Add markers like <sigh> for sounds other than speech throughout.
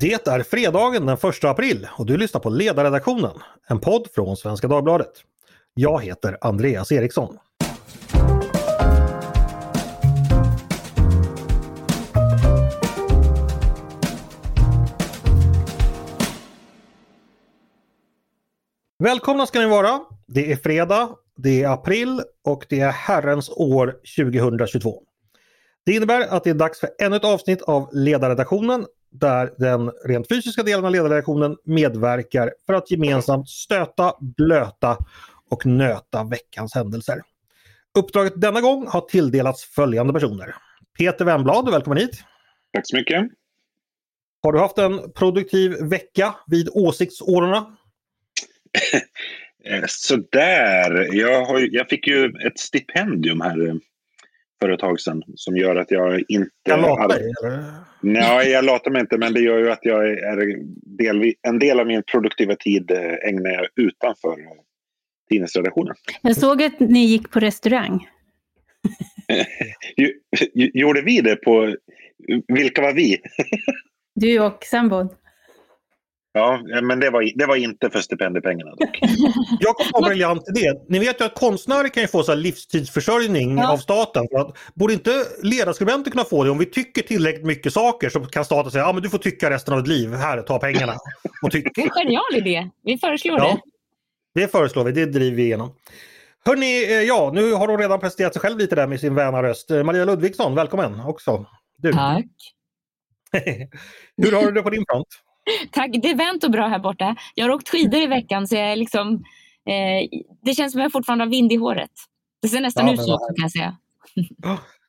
Det är fredagen den 1 april och du lyssnar på Ledarredaktionen, en podd från Svenska Dagbladet. Jag heter Andreas Eriksson. Välkomna ska ni vara. Det är fredag, det är april och det är Herrens år 2022. Det innebär att det är dags för ännu ett avsnitt av Ledarredaktionen där den rent fysiska delen av ledarredaktionen medverkar för att gemensamt stöta, blöta och nöta veckans händelser. Uppdraget denna gång har tilldelats följande personer. Peter Wemblad, välkommen hit! Tack så mycket! Har du haft en produktiv vecka vid åsiktsårorna? <laughs> Eh, sådär, jag, har, jag fick ju ett stipendium här eh, för ett tag sedan som gör att jag inte... Jag latar dig? Nej, jag latar mig inte men det gör ju att jag är del, en del av min produktiva tid eh, ägnar jag utanför tidningsredaktionen. Jag såg att ni gick på restaurang. <laughs> Gjorde vi det på... Vilka var vi? du och sambon. Ja, men det var, det var inte för stipendiepengarna dock. Jag kom på en briljant idé. Ni vet ju att konstnärer kan ju få så livstidsförsörjning ja. av staten. För att, borde inte ledarskribenter kunna få det? Om vi tycker tillräckligt mycket saker så kan staten säga att ah, du får tycka resten av ditt liv. Här, ta pengarna. <laughs> Och tyck. Det är en genial idé. Vi föreslår ja, det. Det föreslår vi. Det driver vi igenom. Hörni, eh, ja, nu har hon redan presenterat sig själv lite där med sin väna röst. Eh, Maria Ludvigsson, välkommen också. Du. Tack. <laughs> Hur har du det på din front? <laughs> Tack, det är vänt och bra här borta. Jag har åkt skidor i veckan så jag liksom, eh, det känns som att jag fortfarande har vind i håret. Det ser nästan ja, ut så kan jag säga.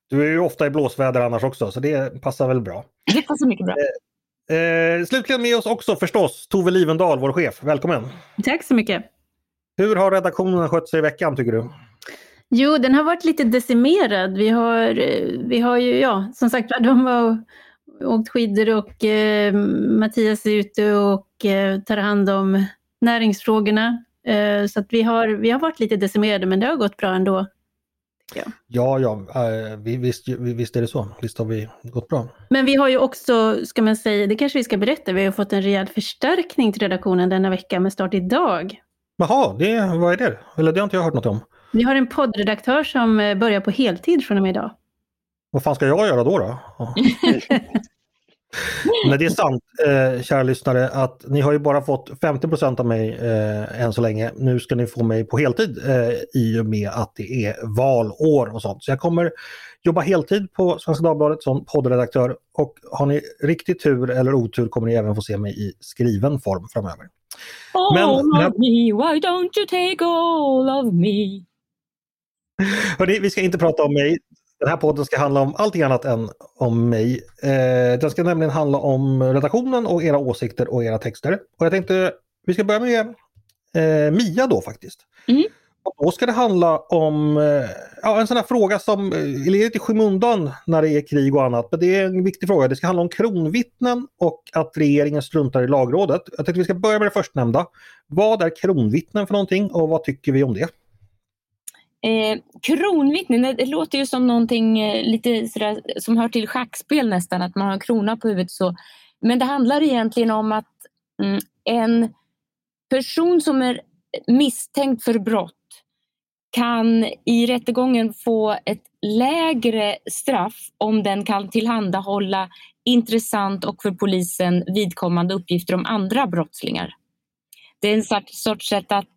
Du är ju ofta i blåsväder annars också så det passar väl bra. Det passar mycket bra. Eh, eh, slutligen med oss också förstås Tove Livendal, vår chef. Välkommen! Tack så mycket! Hur har redaktionen skött sig i veckan tycker du? Jo, den har varit lite decimerad. Vi har, eh, vi har ju, ja, som sagt de var åkt skidor och eh, Mattias är ute och eh, tar hand om näringsfrågorna. Eh, så att vi, har, vi har varit lite decimerade men det har gått bra ändå. Ja, ja, äh, visst, visst är det så. Visst har vi gått bra. Men vi har ju också, ska man säga, det kanske vi ska berätta, vi har fått en rejäl förstärkning till redaktionen denna vecka med start idag. Jaha, det, vad är det? Eller det har inte jag hört något om. Vi har en poddredaktör som eh, börjar på heltid från och med idag. Vad fan ska jag göra då? då? <laughs> <laughs> <laughs> Men det är sant, eh, kära lyssnare, att ni har ju bara fått 50% av mig eh, än så länge. Nu ska ni få mig på heltid eh, i och med att det är valår och sånt. Så jag kommer jobba heltid på Svenska Dagbladet som poddredaktör och har ni riktigt tur eller otur kommer ni även få se mig i skriven form framöver. All Men, of me, why don't you take all of me? Hörrni, vi ska inte prata om mig. Den här podden ska handla om allting annat än om mig. Eh, den ska nämligen handla om redaktionen och era åsikter och era texter. Och jag tänkte vi ska börja med eh, Mia då faktiskt. Mm. Och då ska det handla om eh, ja, en sån här fråga som är lite i skymundan när det är krig och annat. Men det är en viktig fråga. Det ska handla om kronvittnen och att regeringen struntar i lagrådet. Jag tänkte vi ska börja med det förstnämnda. Vad är kronvittnen för någonting och vad tycker vi om det? Eh, kronvittnen, det, låter ju som någonting eh, lite sådär, som hör till schackspel nästan, att man har en krona på huvudet. Så. Men det handlar egentligen om att mm, en person som är misstänkt för brott kan i rättegången få ett lägre straff om den kan tillhandahålla intressant och för polisen vidkommande uppgifter om andra brottslingar. Det är en sorts sätt att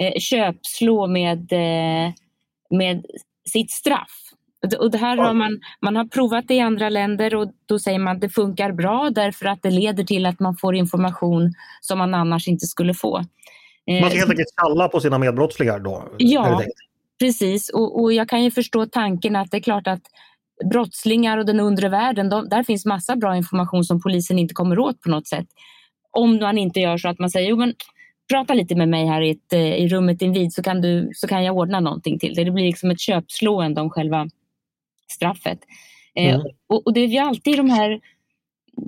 eh, köpslå med eh, med sitt straff. Och det här har man, man har provat det i andra länder och då säger man att det funkar bra därför att det leder till att man får information som man annars inte skulle få. Man ska helt enkelt kalla på sina medbrottslingar då? Ja, precis. Och, och, jag kan ju förstå tanken att det är klart att brottslingar och den undre världen, de, där finns massa bra information som polisen inte kommer åt på något sätt. Om man inte gör så att man säger, jo men prata lite med mig här i, ett, eh, i rummet invid så kan, du, så kan jag ordna någonting till dig. Det blir liksom ett köpslående om själva straffet. Eh, mm. Eh, och, och, det är ju alltid de här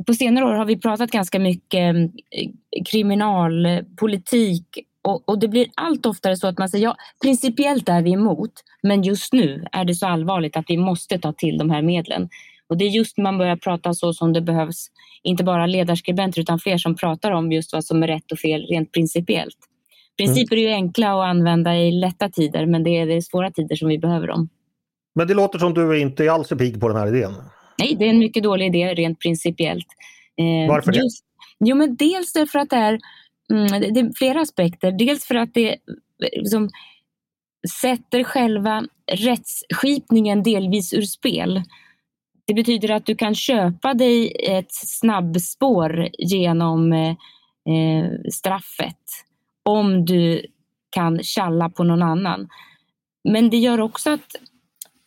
på senare år har vi pratat ganska mycket eh, kriminalpolitik och, och, det blir allt oftare så att man säger ja, principiellt är vi emot, men just nu är det så allvarligt att vi måste ta till de här medlen. Och det är just när man börjar prata så som det behövs, inte bara ledarskribenter utan fler som pratar om just vad som är rätt och fel rent principiellt. Principer är ju enkla att använda i lätta tider men det är i svåra tider som vi behöver dem. Men det låter som du inte alls är pigg på den här idén. Nej, det är en mycket dålig idé rent principiellt. Eh, Varför det? Just, jo, men dels därför att det är, mm, det är flera aspekter. Dels för att det liksom, sätter själva rättsskipningen delvis ur spel. Det betyder att du kan köpa dig ett snabbspår genom eh, eh, straffet om du kan tjalla på någon annan. Men det gör också att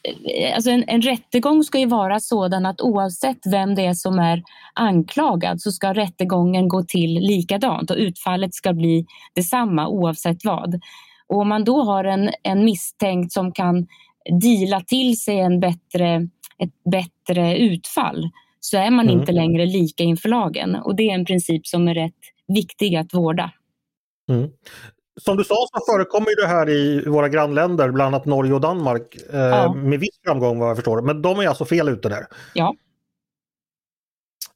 eh, alltså en, en rättegång ska ju vara sådan att oavsett vem det är som är anklagad så ska rättegången gå till likadant och utfallet ska bli detsamma oavsett vad. Och om man då har en, en misstänkt som kan dila till sig en bättre, ett bättre utfall så är man mm. inte längre lika inför lagen. Och det är en princip som är rätt viktig att vårda. Mm. Som du sa så förekommer det här i våra grannländer, bland annat Norge och Danmark, eh, ja. med viss framgång vad jag förstår. Men de är alltså fel ute där? Ja.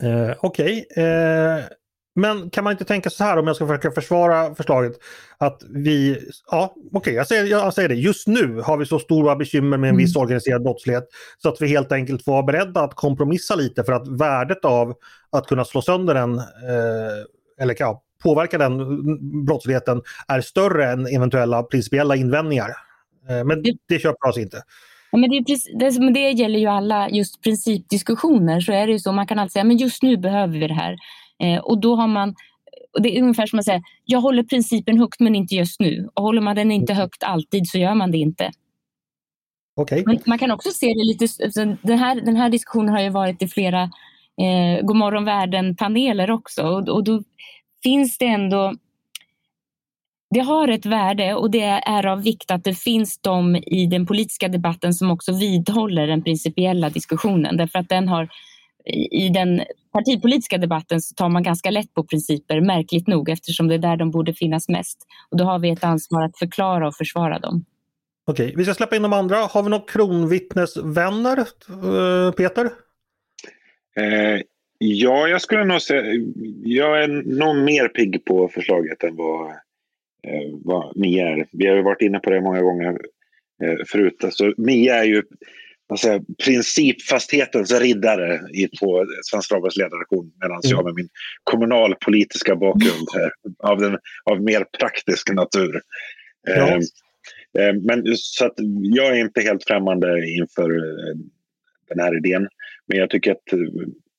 Eh, Okej. Okay. Eh, men kan man inte tänka så här om jag ska försöka försvara förslaget att vi, ja okej okay, jag, säger, jag säger det, just nu har vi så stora bekymmer med en viss mm. organiserad brottslighet så att vi helt enkelt får vara beredda att kompromissa lite för att värdet av att kunna slå sönder den, eh, eller ja, påverka den brottsligheten är större än eventuella principiella invändningar. Eh, men det köper oss inte. Ja, men det, det, gäller ju alla just principdiskussioner. Så är det ju så. Man kan alltid säga men just nu behöver vi det här. Eh, och då har man det är ungefär som att säga, jag håller principen högt men inte just nu. Och håller man den inte högt alltid så gör man det inte. Okay. Men man kan också se det lite, den här, den här diskussionen har ju varit i flera eh, Godmorgon världen-paneler också. Och, och då finns det ändå det har ett värde och det är av vikt att det finns de i den politiska debatten som också vidhåller den principiella diskussionen. Därför att den har, i den partipolitiska debatten så tar man ganska lätt på principer, märkligt nog, eftersom det är där de borde finnas mest. Och då har vi ett ansvar att förklara och försvara dem. Okej, vi ska släppa in de andra. Har vi några kronvittnesvänner, eh, Peter? Eh, Ja, jag skulle nog säga... Jag är nog mer pigg på förslaget än vad, eh, vad Mia är. Vi har ju varit inne på det många gånger eh, förut. Alltså, Mia är ju alltså, principfasthetens riddare i, på Svenska Dagbladets ledarredaktion medan mm. jag med min kommunalpolitiska bakgrund här, av, den, av mer praktisk natur. Ja. Eh, eh, men så att jag är inte helt främmande inför eh, den här idén. Men jag tycker att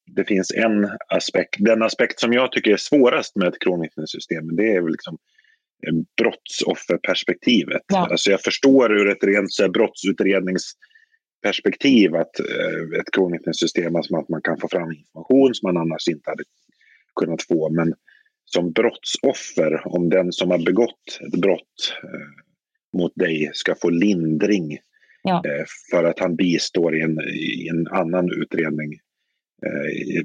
det finns en aspekt, den aspekt som jag tycker är svårast med ett kronvittnessystem, det är väl liksom brottsofferperspektivet. Ja. Alltså jag förstår ur ett rent så brottsutredningsperspektiv att eh, ett kronvittnessystem, alltså att man kan få fram information som man annars inte hade kunnat få. Men som brottsoffer, om den som har begått ett brott eh, mot dig ska få lindring ja. eh, för att han bistår i en, i en annan utredning Eh,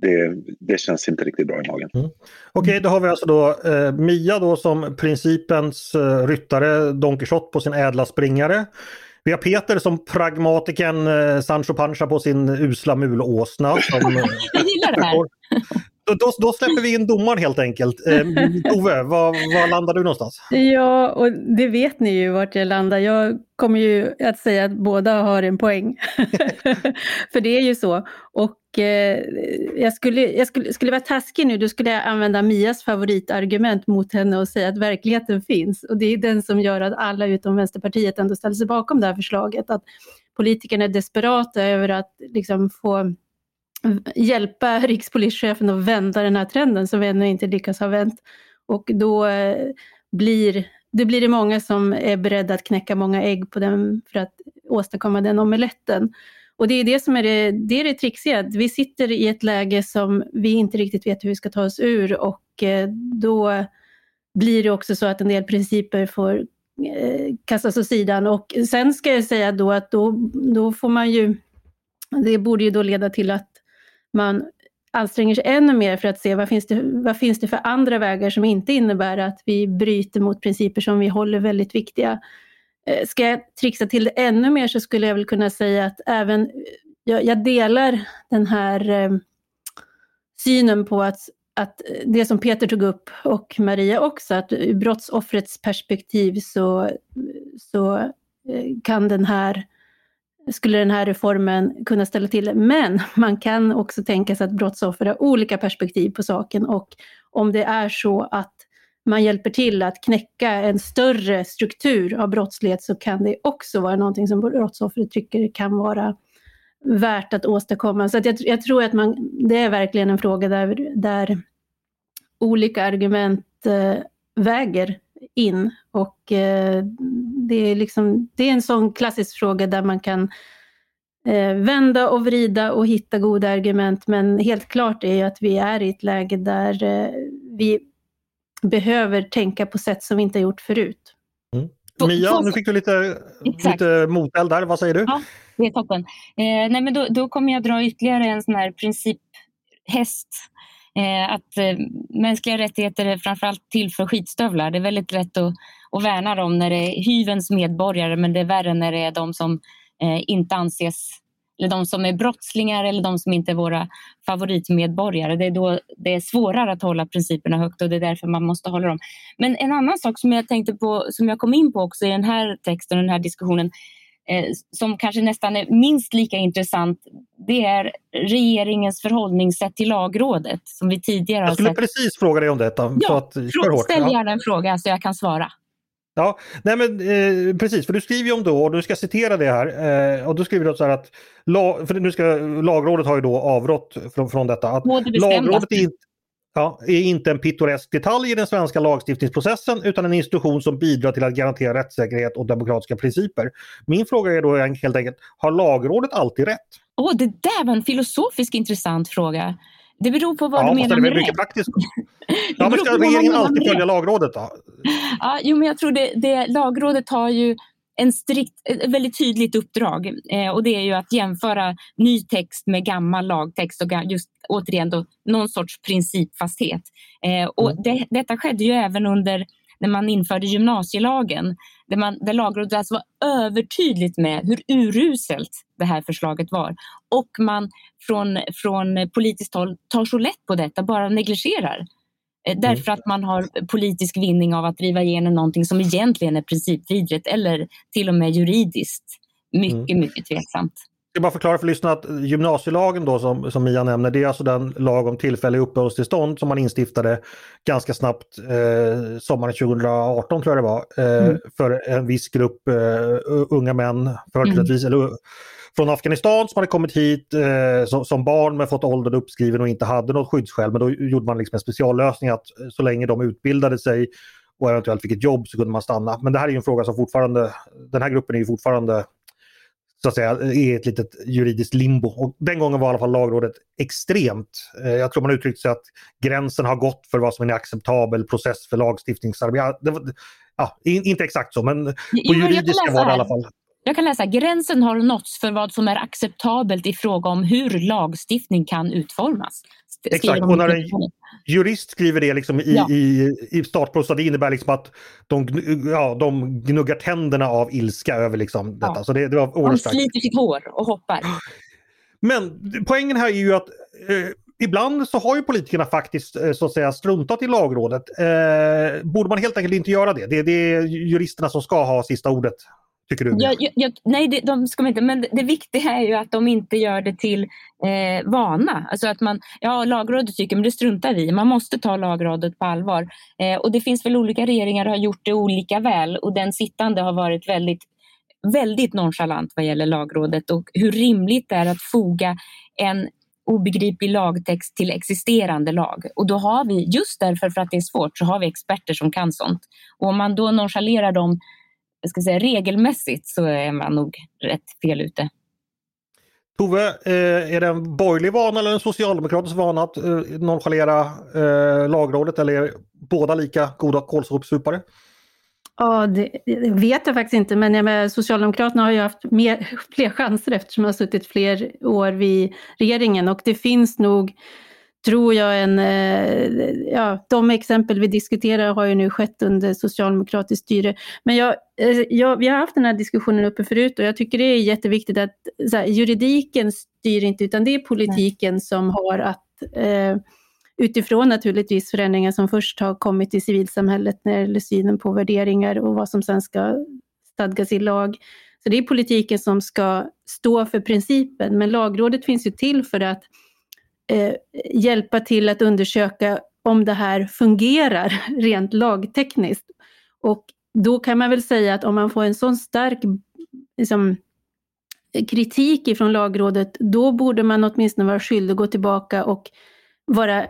det, det, känns inte riktigt bra i magen. Mm. Okej, okay, då har vi alltså då eh, Mia då som principens eh, ryttare, Don Quijote på sin ädla springare. Vi har Peter som pragmatiken eh, Sancho Panza på sin usla mulåsna. Som, <laughs> Jag gillar det här. Då, då, släpper vi in domaren helt enkelt. Eh, Ove, var, var landar du någonstans? Ja, och det vet ni ju vart jag landar. Jag kommer ju att säga att båda har en poäng. <laughs> För det är ju så. Och eh, jag, skulle, jag skulle, skulle vara taskig nu, då skulle jag använda Mias favoritargument mot henne och säga att verkligheten finns. Och det är den som gör att alla utom Vänsterpartiet ändå ställer sig bakom det här förslaget. Att politikerna är desperata över att liksom få hjälpa rikspolischefen att vända den här trenden som vi ännu inte lyckas ha vänt. Och då eh, blir det blir det många som är beredda att knäcka många ägg på den för att åstadkomma den omeletten. Och det är det som är det, det, är det trixiga. Vi sitter i ett läge som vi inte riktigt vet hur vi ska ta oss ur och eh, då blir det också så att en del principer får eh, kastas åt sidan. Och sen ska jag säga då att då, då får man ju, det borde ju då leda till att man anstränger sig ännu mer för att se vad finns, det, vad finns det för andra vägar som inte innebär att vi bryter mot principer som vi håller väldigt viktiga. Eh, ska jag trixa till det ännu mer så skulle jag väl kunna säga att även eh, jag, jag delar den här eh, synen på att, att eh, det som Peter tog upp och Maria också, att ur brottsoffrets perspektiv så, så kan den här skulle den här reformen kunna ställa till. Men man kan också tänka sig att brottsoffer har olika perspektiv på saken. Och om det är så att man hjälper till att knäcka en större struktur av brottslighet så kan det också vara någonting som brottsoffret tycker kan vara värt att åstadkomma. Så att jag, jag, tror att man, det är verkligen en fråga där, där olika argument eh, väger in och eh, det, är liksom, det är en sån klassisk fråga där man kan eh, vända och vrida och hitta goda argument men helt klart är ju att vi är i ett läge där eh, vi behöver tänka på sätt som vi inte har gjort förut. Mm. Mia, nu fick du lite, lite moteld där, vad säger du? Ja, det är toppen. Eh, nej, men då, då kommer jag dra ytterligare en sån här principhäst. Eh, att eh, mänskliga rättigheter är framförallt till för skitstövlar. Det är väldigt lätt att, att värna dem när det är hyvens medborgare men det är värre när det är de som eh, inte anses eller de som är brottslingar eller de som inte är våra favoritmedborgare. Det är då det är svårare att hålla principerna högt och det är därför man måste hålla dem. Men en annan sak som jag tänkte på, som jag kom in på också i den här texten och den här diskussionen, som kanske nästan är minst lika intressant, det är regeringens förhållningssätt till lagrådet som vi tidigare har sett. Jag skulle precis fråga dig om detta. Ja, så att, ställ gärna en fråga så jag kan svara. Ja, nej men eh, precis, för du skriver ju om då, och du ska citera det här, eh, och då skriver du så här att, för nu ska, lagrådet har ju då avrått från, från detta, att lagrådet är, ja, är inte en pittoresk detalj i den svenska lagstiftningsprocessen utan en institution som bidrar till att garantera rättssäkerhet och demokratiska principer. Min fråga är då helt enkelt, har lagrådet alltid rätt? Åh, oh, det där var en filosofiskt intressant fråga. Det beror på vad ja, du menar med praktiskt. <laughs> ja, men ska regeringen alltid följa lagrådet då? Ja, jo, men jag tror det, det lagrådet har ju en strikt, ett väldigt tydligt uppdrag eh, och det är ju att jämföra ny text med gammal lagtext och just återigen då, någon sorts principfasthet. Eh, och mm. det, detta skedde ju även under när man införde gymnasielagen, där, man, där lagrådet alltså var övertydligt med hur uruselt det här förslaget var. Och man från, från politiskt håll tar så lätt på detta, bara negligerar. Eh, därför att man har politisk vinning av att driva igenom någonting som egentligen är principvidrigt eller till och med juridiskt mycket, mm. mycket tveksamt ska bara förklara för lyssnarna att gymnasielagen då som, som Mia nämner, det är alltså den lag om tillfälliga uppehållstillstånd som man instiftade ganska snabbt eh, sommaren 2018 tror jag det var, eh, mm. för en viss grupp eh, unga män, företrädesvis, mm. eller från Afghanistan som hade kommit hit eh, som, som, barn men fått åldern uppskriven och inte hade något skyddsskäl. Men då gjorde man liksom en speciallösning att så länge de utbildade sig och eventuellt fick ett jobb så kunde man stanna. Men det här är en fråga som fortfarande, den här gruppen är ju fortfarande så att säga, i ett litet juridiskt limbo. Och den gången var i alla fall lagrådet extremt. Eh, jag tror man uttryckte sig att gränsen har gått för vad som är en acceptabel process för lagstiftningsarbete. Ja, inte exakt så, men på juridiska var det i alla fall. Jag kan läsa gränsen har nåtts för vad som är acceptabelt i fråga om hur lagstiftning kan utformas. Exakt, och när en jurist skriver det liksom i, ja. i, i startprosa, det innebär liksom att de, ja, de gnuggar tänderna av ilska över liksom detta. Ja. Så det, det var de sliter sitt hår och hoppar. Men poängen här är ju att eh, ibland så har ju politikerna faktiskt eh, så att säga struntat i lagrådet. Eh, borde man helt enkelt inte göra det? det? Det är juristerna som ska ha sista ordet Tycker du? Jag, jag, nej, det, de ska inte. Men det viktiga är ju att de inte gör det till eh, vana. Alltså att man, ja, lagrådet tycker, men det struntar vi Man måste ta lagrådet på allvar. Eh, och det finns väl olika regeringar som har gjort det olika väl och den sittande har varit väldigt väldigt nonchalant vad gäller lagrådet och hur rimligt det är att foga en obegriplig lagtext till existerande lag. Och då har vi, just därför för att det är svårt, så har vi experter som kan sånt. Och om man då nonchalerar dem jag ska säga, regelmässigt så är man nog rätt fel ute. Tove, eh, är det en borgerlig vana eller en socialdemokratisk vana att eh, nonchalera eh, lagrådet eller är båda lika goda kålsopsupare? Ja, det, det, vet jag faktiskt inte, men jag med, Socialdemokraterna har ju haft mer, <laughs> fler chanser eftersom de har suttit fler år vid regeringen och det finns nog tror jag en, eh, ja, de exempel vi diskuterar har ju nu skett under socialdemokratiskt styre. Men jag, eh, jag, vi har haft den här diskussionen uppe förut och jag tycker det är jätteviktigt att här, juridiken styr inte utan det är politiken Nej. som har att eh, utifrån naturligtvis förändringar som först har kommit i civilsamhället när det gäller synen på värderingar och vad som sen ska stadgas i lag. Så det är politiken som ska stå för principen, men lagrådet finns ju till för att eh, hjälpa till att undersöka om det här fungerar <laughs> rent lagtekniskt. Och då kan man väl säga att om man får en sån stark liksom, kritik ifrån lagrådet, då borde man åtminstone vara skyldig att gå tillbaka och vara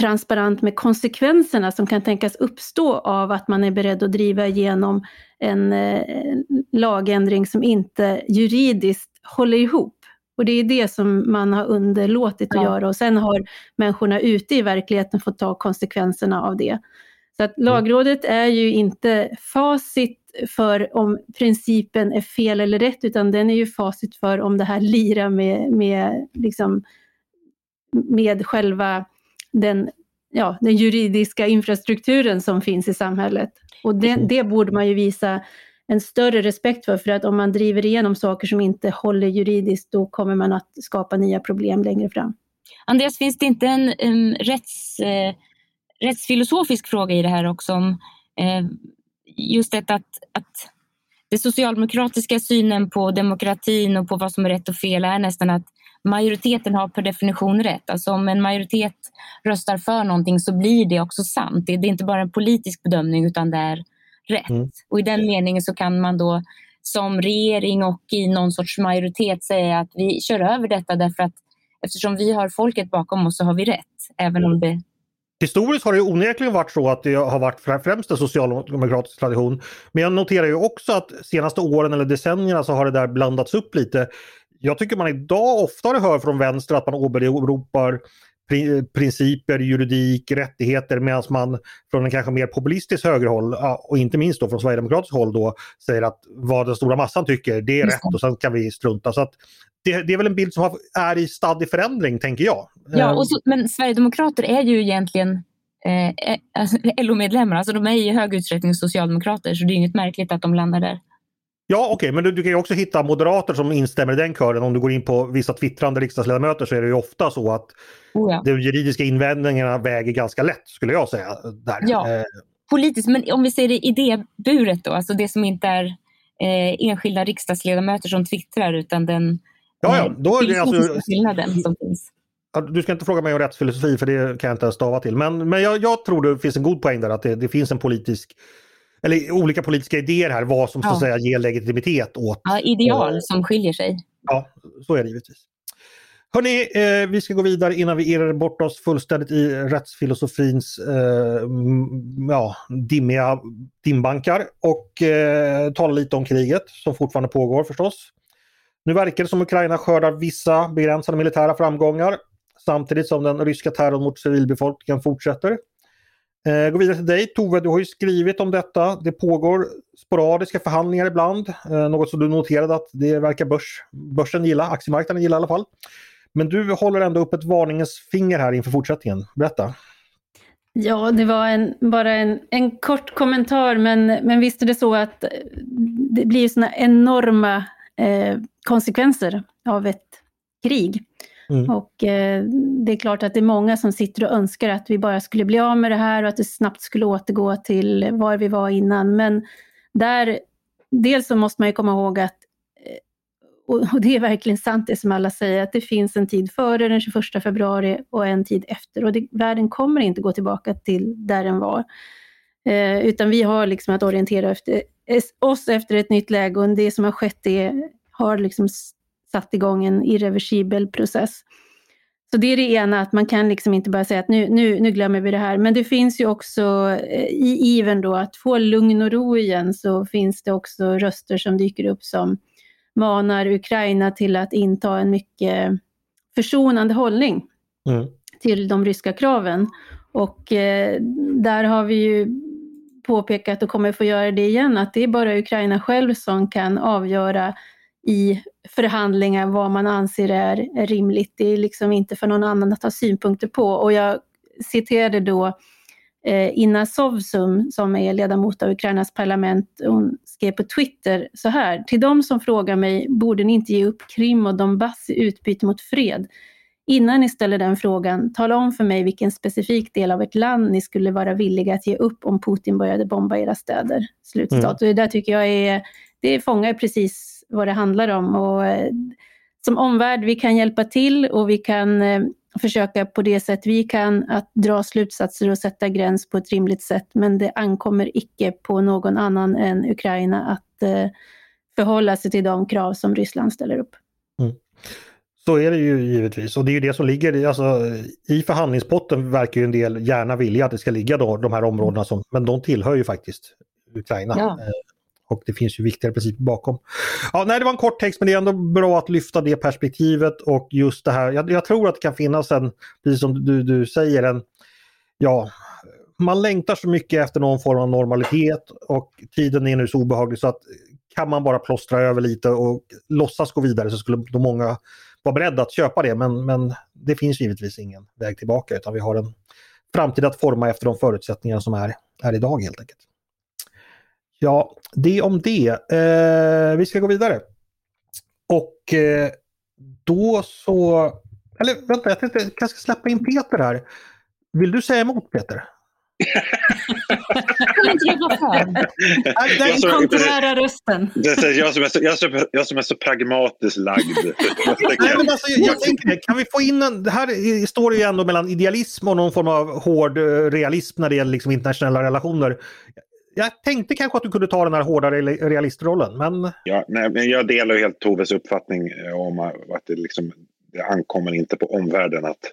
transparent med konsekvenserna som kan tänkas uppstå av att man är beredd att driva igenom en eh, lagändring som inte juridiskt håller ihop. Och det är det som man har underlåtit ja. att göra och sen har människorna ute i verkligheten fått ta konsekvenserna av det. Så att mm. lagrådet är ju inte facit för om principen är fel eller rätt, utan den är ju facit för om det här lirar med, med, liksom, med själva den, ja, den juridiska infrastrukturen som finns i samhället. Och det, det borde man ju visa en större respekt för, för att om man driver igenom saker som inte håller juridiskt, då kommer man att skapa nya problem längre fram. Andreas, finns det inte en, en rätts, eh, rättsfilosofisk fråga i det här också? Om, eh, just detta att, att den socialdemokratiska synen på demokratin och på vad som är rätt och fel är nästan att majoriteten har per definition rätt. Alltså om en majoritet röstar för någonting så blir det också sant. Det, det är inte bara en politisk bedömning utan det är rätt. Mm. Och i den meningen så kan man då som regering och i någon sorts majoritet säga att vi kör över detta därför att eftersom vi har folket bakom oss så har vi rätt. Även om det Historiskt har det onekligen varit så att det har varit främst en socialdemokratisk tradition. Men jag noterar ju också att senaste åren eller decennierna så har det där blandats upp lite. Jag tycker man idag oftare hör från vänster att man åberopar principer, juridik, rättigheter medan man från en kanske mer populistisk högerhåll och inte minst då från Sverigedemokratiskt håll då säger att vad den stora massan tycker det är rätt och sen kan vi strunta. Så att det, det är väl en bild som är i stadig förändring tänker jag. Ja, och så, men Sverigedemokrater är ju egentligen eh, eh alltså, <laughs> LO-medlemmar, alltså de är i hög utsträckning socialdemokrater så det är inget märkligt att de landar där. Ja okej, okay, men du, du, kan ju också hitta moderater som instämmer i den kören. Om du går in på vissa twittrande riksdagsledamöter så är det ju ofta så att oh ja. de juridiska invändningarna väger ganska lätt skulle jag säga. Där. Ja, eh. politiskt, men om vi ser det idéburet då, alltså det som inte är eh, enskilda riksdagsledamöter som twittrar utan den ja, ja. Då är det alltså, skillnaden som finns. Du ska inte fråga mig om rättsfilosofi för det kan jag inte ens stava till. Men, men jag, jag tror det finns en god poäng där att det, det finns en politisk eller olika politiska idéer här, vad som ja. så att säga ger legitimitet åt. Ja, ideal som skiljer sig. Ja, så är det givetvis. Hörni, eh, vi ska gå vidare innan vi irrar bort oss fullständigt i rättsfilosofins eh, ja, dimmiga dimbankar och eh, tala lite om kriget som fortfarande pågår förstås. Nu verkar det som Ukraina skördar vissa begränsade militära framgångar samtidigt som den ryska terrorn mot civilbefolkningen fortsätter. Eh, gå vidare till dig Tove, du har ju skrivit om detta. Det pågår sporadiska förhandlingar ibland. Eh, något som du noterade att det verkar börs, börsen gilla, aktiemarknaden gilla i alla fall. Men du håller ändå upp ett varningens finger här inför fortsättningen. Berätta! Ja, det var en, bara en, en kort kommentar, men, men visst är det så att det blir sådana enorma eh, konsekvenser av ett krig. Mm. Och eh, det är klart att det är många som sitter och önskar att vi bara skulle bli av med det här och att det snabbt skulle återgå till var vi var innan. Men där, dels så måste man ju komma ihåg att, eh, och det är verkligen sant det som alla säger, att det finns en tid före den 21 februari och en tid efter. Och det, världen kommer inte gå tillbaka till där den var. Eh, utan vi har liksom att orientera efter, eh, oss efter ett nytt läge och det som har skett det har liksom satt igång en irreversibel process. Så det är det ena, att man kan liksom inte bara säga att nu, nu, nu glömmer vi det här. Men det finns ju också eh, i iven då att få lugn och ro igen så finns det också röster som dyker upp som manar Ukraina till att inta en mycket försonande hållning mm. till de ryska kraven. Och eh, där har vi ju påpekat och kommer få göra det igen, att det är bara Ukraina själv som kan avgöra i förhandlingar vad man anser är, rimligt. Det är liksom inte för någon annan att ha synpunkter på. Och jag citerade då eh, Inna Sovsum som är ledamot av Ukrainas parlament. Hon skrev på Twitter så här. Till de som frågar mig, borde ni inte ge upp Krim och Donbass i utbyte mot fred? Innan ni ställer den frågan, tala om för mig vilken specifik del av ett land ni skulle vara villiga att ge upp om Putin började bomba era städer. Slutcitat. Mm. Och det där tycker jag är, det fångar precis vad det handlar om. Och, eh, som omvärld, vi kan hjälpa till och vi kan eh, försöka på det sätt vi kan att dra slutsatser och sätta gräns på ett rimligt sätt. Men det ankommer icke på någon annan än Ukraina att eh, förhålla sig till de krav som Ryssland ställer upp. Mm. Så är det ju givetvis och det är ju det som ligger alltså, i förhandlingspotten verkar ju en del gärna vilja att det ska ligga då, de här områdena som, men de tillhör ju faktiskt Ukraina. Ja. Och det finns ju viktigare principer bakom. Ja, nej, det var en kort text men det är ändå bra att lyfta det perspektivet och just det här. Jag, jag tror att det kan finnas en, precis som du, du säger, en ja, man längtar så mycket efter någon form av normalitet och tiden är nu så obehaglig så att kan man bara plåstra över lite och låtsas gå vidare så skulle då många vara beredda att köpa det men, men det finns givetvis ingen väg tillbaka utan vi har en framtid att forma efter de förutsättningar som är, är idag helt enkelt. Ja, det om det. Eh, vi ska gå vidare. Och eh, då så... Eller vänta, jag tänkte jag kanske släppa in Peter här. Vill du säga emot Peter? <laughs> Den konträra rösten. Jag som, är så, jag, som, jag som är så pragmatiskt lagd. <laughs> Nej, men alltså, jag tänker, kan vi få in en... Det här står ju ändå mellan idealism och någon form av hård eh, realism när det gäller liksom internationella relationer jag tänkte kanske att du kunde ta den här hårda realistrollen, men... Ja, nej, men jag delar helt Toves uppfattning eh, om att det, liksom, det ankommer inte på omvärlden att,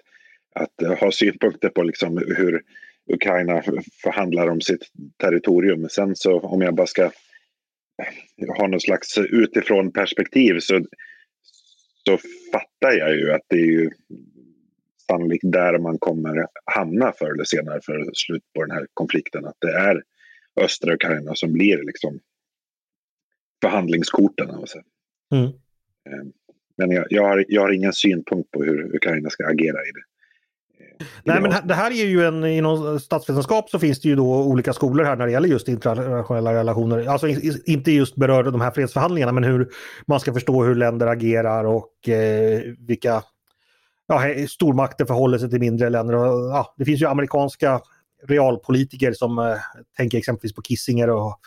att eh, ha synpunkter på liksom hur Ukraina förhandlar om sitt territorium. Sen så om jag bara ska eh, ha någon slags utifrån perspektiv så, så fattar jag ju att det är ju sannolikt där man kommer hamna förr eller senare för slut på den här konflikten. Att det är östra Ukraina som blir liksom förhandlingskorten. Mm. Ehm, men jag, jag, har, jag har ingen synpunkt på hur Ukraina ska agera i det. Nej men det här är ju en, inom statsvetenskap så finns det ju då olika skolor här när det gäller just internationella relationer. Alltså inte just berör de här fredsförhandlingarna men hur man ska förstå hur länder agerar och eh, vilka ja, stormakter förhåller sig till mindre länder. Och, ja, det finns ju amerikanska realpolitiker som eh, tänker exempelvis på Kissinger och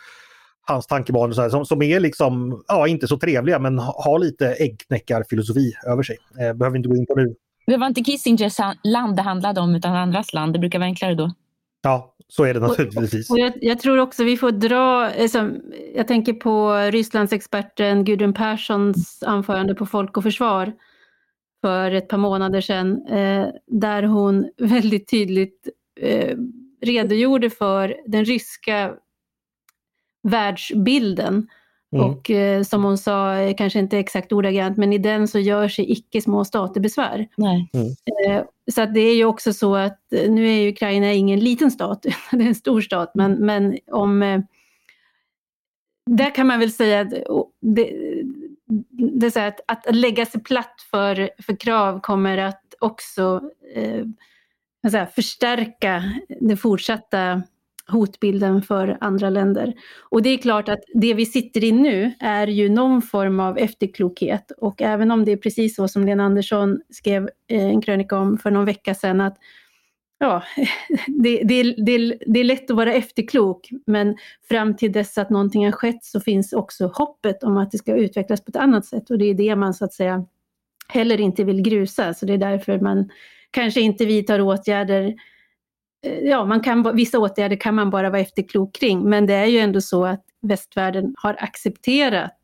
hans tankebanor så här, som, som är liksom, ja inte så trevliga men har lite äggknäckarfilosofi över sig. Eh, behöver vi inte gå in på nu. Det var inte Kissingers land det handlade om utan andras land. Det brukar vara enklare då. Ja, så är det naturligtvis. Och jag, jag, tror också vi får dra, alltså, jag tänker på Rysslandsexperten Gudrun Perssons anförande på Folk och Försvar för ett par månader sedan, eh, där hon <laughs> väldigt tydligt eh, redogjorde för den ryska världsbilden. Mm. Och eh, som hon sa, eh, kanske inte exakt ordagrant, men i den så gör sig icke små stater besvär. Nej. Mm. Eh, så att det är ju också så att eh, nu är Ukraina ingen liten stat, <laughs> det är en stor stat, men, men om... Eh, där kan man väl säga att det, det är så att, att lägga sig platt för, för krav kommer att också eh, säga, förstärka den fortsatta hotbilden för andra länder. Och det är klart att det vi sitter i nu är ju någon form av efterklokhet. Och även om det är precis så som Lena Andersson skrev eh, en krönika om för någon vecka sedan att ja, <laughs> det, det, det, det är lätt att vara efterklok. Men fram till dess att någonting har skett så finns också hoppet om att det ska utvecklas på ett annat sätt. Och det är det man så att säga heller inte vill grusa. Så det är därför man kanske inte vidtar åtgärder eh, ja, man kan, vissa åtgärder kan man bara vara efterklok kring, men det är ju ändå så att västvärlden har accepterat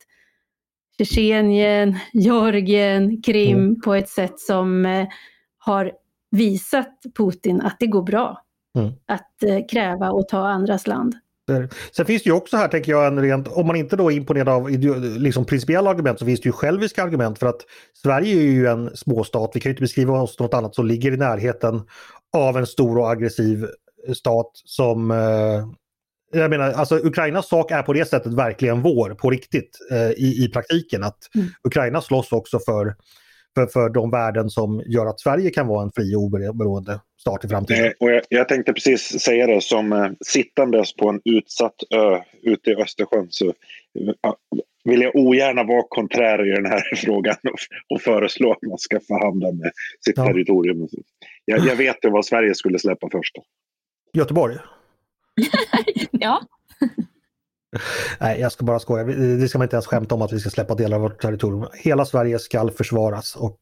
Tjetjenien, Georgien, Krim mm. på ett sätt som eh, har visat Putin att det går bra mm. att eh, kräva och ta andras land. Sen finns det ju också här, tänker jag, en rent, om man inte då är imponerad av liksom, principiella argument så finns det ju själviska argument för att Sverige är ju en småstat, vi kan ju inte beskriva oss något annat som ligger i närheten av en stor och aggressiv stat som eh, jag menar, alltså Ukrainas sak är på det sättet verkligen vår, på riktigt, eh, i, i praktiken. Att Mm. Ukraina slåss också för, för, för de värden som gör att Sverige kan vara en fri och oberoende stat i framtiden. Eh, och jag, jag tänkte precis säga det, som eh, sittandes på en utsatt ö ute i Östersjön så eh, vill jag ogärna vara konträr i den här <laughs> frågan och, och föreslå att man ska förhandla med sitt Ja. territorium. Jag, jag vet ju vad Sverige skulle släppa först. Göteborg? <laughs> Ja, Nej, jag ska bara skoja. Det ska man inte ens skämta om att vi ska släppa delar av vårt territorium. Hela Sverige ska försvaras och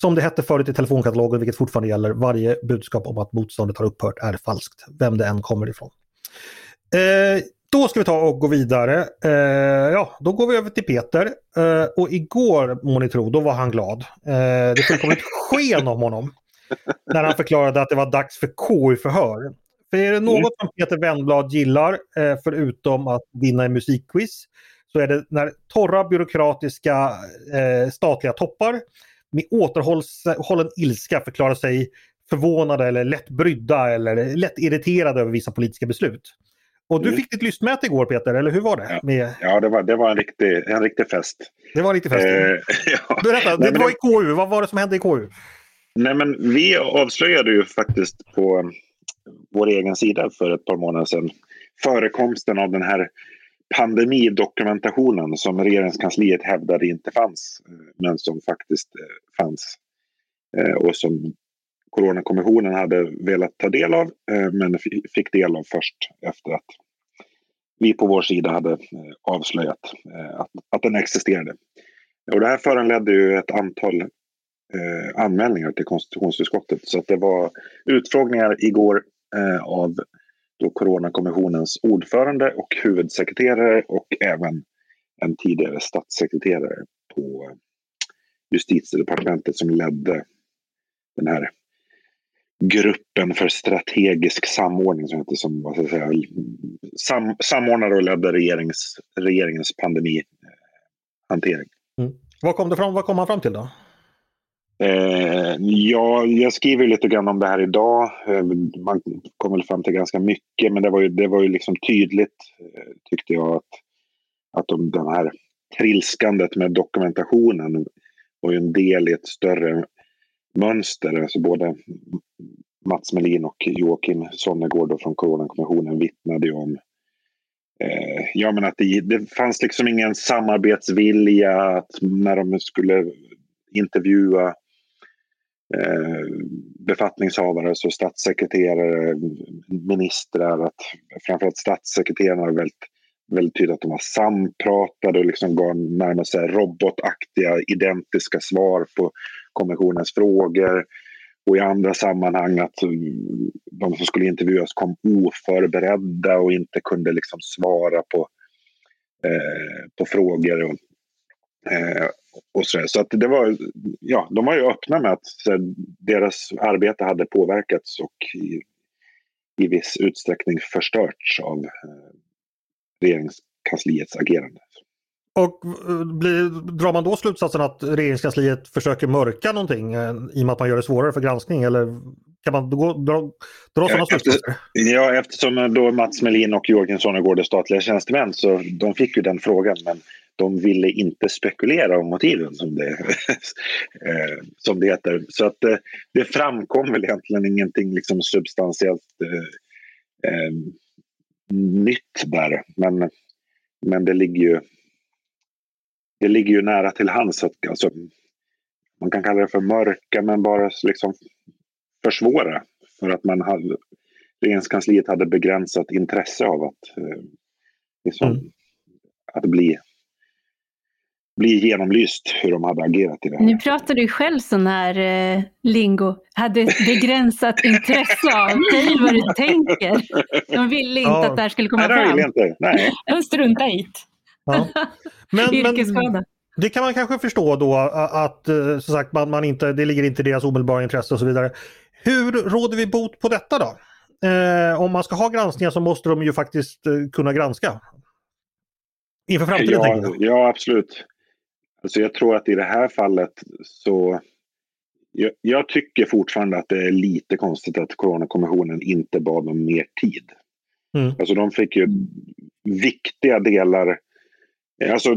som det hette förut i telefonkatalogen, vilket fortfarande gäller, varje budskap om att motståndet har upphört är falskt, vem det än kommer ifrån. Eh, då ska vi ta och gå vidare. Eh, ja, då går vi över till Peter. Eh, och igår, må ni tro, då var han glad. Eh, det fullkomligt ett sken om honom när han förklarade att det var dags för KU-förhör. För är det något som Peter Wennblad gillar, eh, förutom att vinna en musikquiz, så är det när torra byråkratiska eh, statliga toppar med återhållen ilska förklarar sig förvånade eller lätt brydda eller lätt irriterade över vissa politiska beslut. Och du Mm. fick ditt lystmäte igår Peter, eller hur var det? Ja. Med, Ja, det var, det var en, riktig, en riktig fest. det var lite fest. Eh, <laughs> ja. Berätta, det var i KU, vad var det som hände i KU? Nej, men vi avslöjade ju faktiskt på vår egen sida för ett par månader sedan förekomsten av den här pandemidokumentationen som regeringskansliet hävdade inte fanns, eh, men som faktiskt eh, fanns. Eh, och som Coronakommissionen hade velat ta del av, men fick del av först efter att vi på vår sida hade avslöjat att, att den existerade. Och det här föranledde ju ett antal eh, anmälningar till konstitutionsutskottet. Så att det var utfrågningar igår eh, av då Coronakommissionens ordförande och huvudsekreterare och även en tidigare statssekreterare på eh, justitiedepartementet som ledde den här gruppen för strategisk samordning som heter som vad ska jag säga, sam, samordnade och ledde regerings, regeringens pandemihantering. Mm. Vad kom, det fram, vad kom han fram till då? Eh, ja, jag skriver lite grann om det här idag. Eh, man kom väl fram till ganska mycket, men det var ju, det var ju liksom tydligt, eh, tyckte jag, att, att de, den här trilskandet med dokumentationen var ju en del i ett större mönster. Alltså både Mats Melin och Joakim Sonnegård från Coronakommissionen vittnade ju om eh, ja, men att det, det fanns liksom ingen samarbetsvilja att när de skulle intervjua Eh, befattningshavare, så statssekreterare, ministrar, att framförallt statssekreterarna var väldigt, väldigt tydligt att de var sampratade och liksom gav närmast robotaktiga, identiska svar på kommissionens frågor. Och i andra sammanhang att de som skulle intervjuas kom oförberedda och inte kunde liksom svara på, eh, på frågor. Eh, och så, så att det var, ja, de var ju öppna med att här, deras arbete hade påverkats och i, i viss utsträckning förstörts av eh, regeringskansliets agerande. Och eh, blir, drar man då slutsatsen att regeringskansliet försöker mörka någonting eh, i och med att man gör det svårare för granskning? Eller kan man då, dra, dra sådana Efter- slutsatser? Ja, eftersom då Mats Melin och Joakim Sonnegård är statliga tjänstemän så de fick ju den frågan men de ville inte spekulera om motiven som det, <laughs> eh, som det heter. Så att eh, det framkom väl egentligen ingenting liksom substantiellt eh, eh, nytt där. Men, men det ligger ju det ligger ju nära till hands att alltså, man kan kalla det för mörka men bara liksom försvåra för att man hade, regeringskansliet hade begränsat intresse av att, liksom, Mm. att bli, bli genomlyst hur de hade agerat i det här. Nu pratar du själv sån här eh, lingo. Hade ett begränsat <laughs> intresse av. Säg vad du tänker. De ville inte Ja. att det här skulle komma Nej, fram. jag inte. Nej. de struntar i det. Ja. Men, <laughs> men Yrkesskada. det kan man kanske förstå då att eh, som sagt, man, man inte, det ligger inte i deras omedelbara intresse och så vidare. Hur råder vi bot på detta då? Eh, om man ska ha granskningar så måste de ju faktiskt eh, kunna granska. Inför framtiden tänker Ja, jag. ja, absolut. Alltså jag tror att i det här fallet så... Jag, jag tycker fortfarande att det är lite konstigt att Coronakommissionen inte bad om mer tid. Mm. Alltså de fick ju viktiga delar. Alltså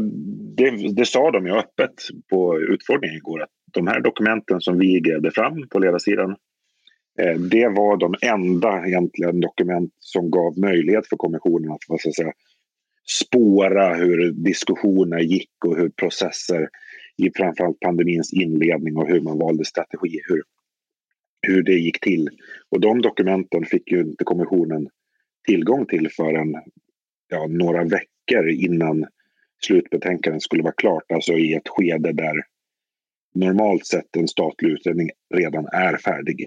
det, det sa de ju öppet på utfrågningen igår att de här dokumenten som vi grävde fram på ledarsidan eh, det var de enda egentligen dokument som gav möjlighet för kommissionen att, vad ska jag säga, spåra hur diskussioner gick och hur processer i framförallt pandemins inledning och hur man valde strategi, hur, hur det gick till. Och de dokumenten fick ju inte kommissionen tillgång till förrän ja, några veckor innan slutbetänkandet skulle vara klart, alltså i ett skede där normalt sett en statlig utredning redan är färdig.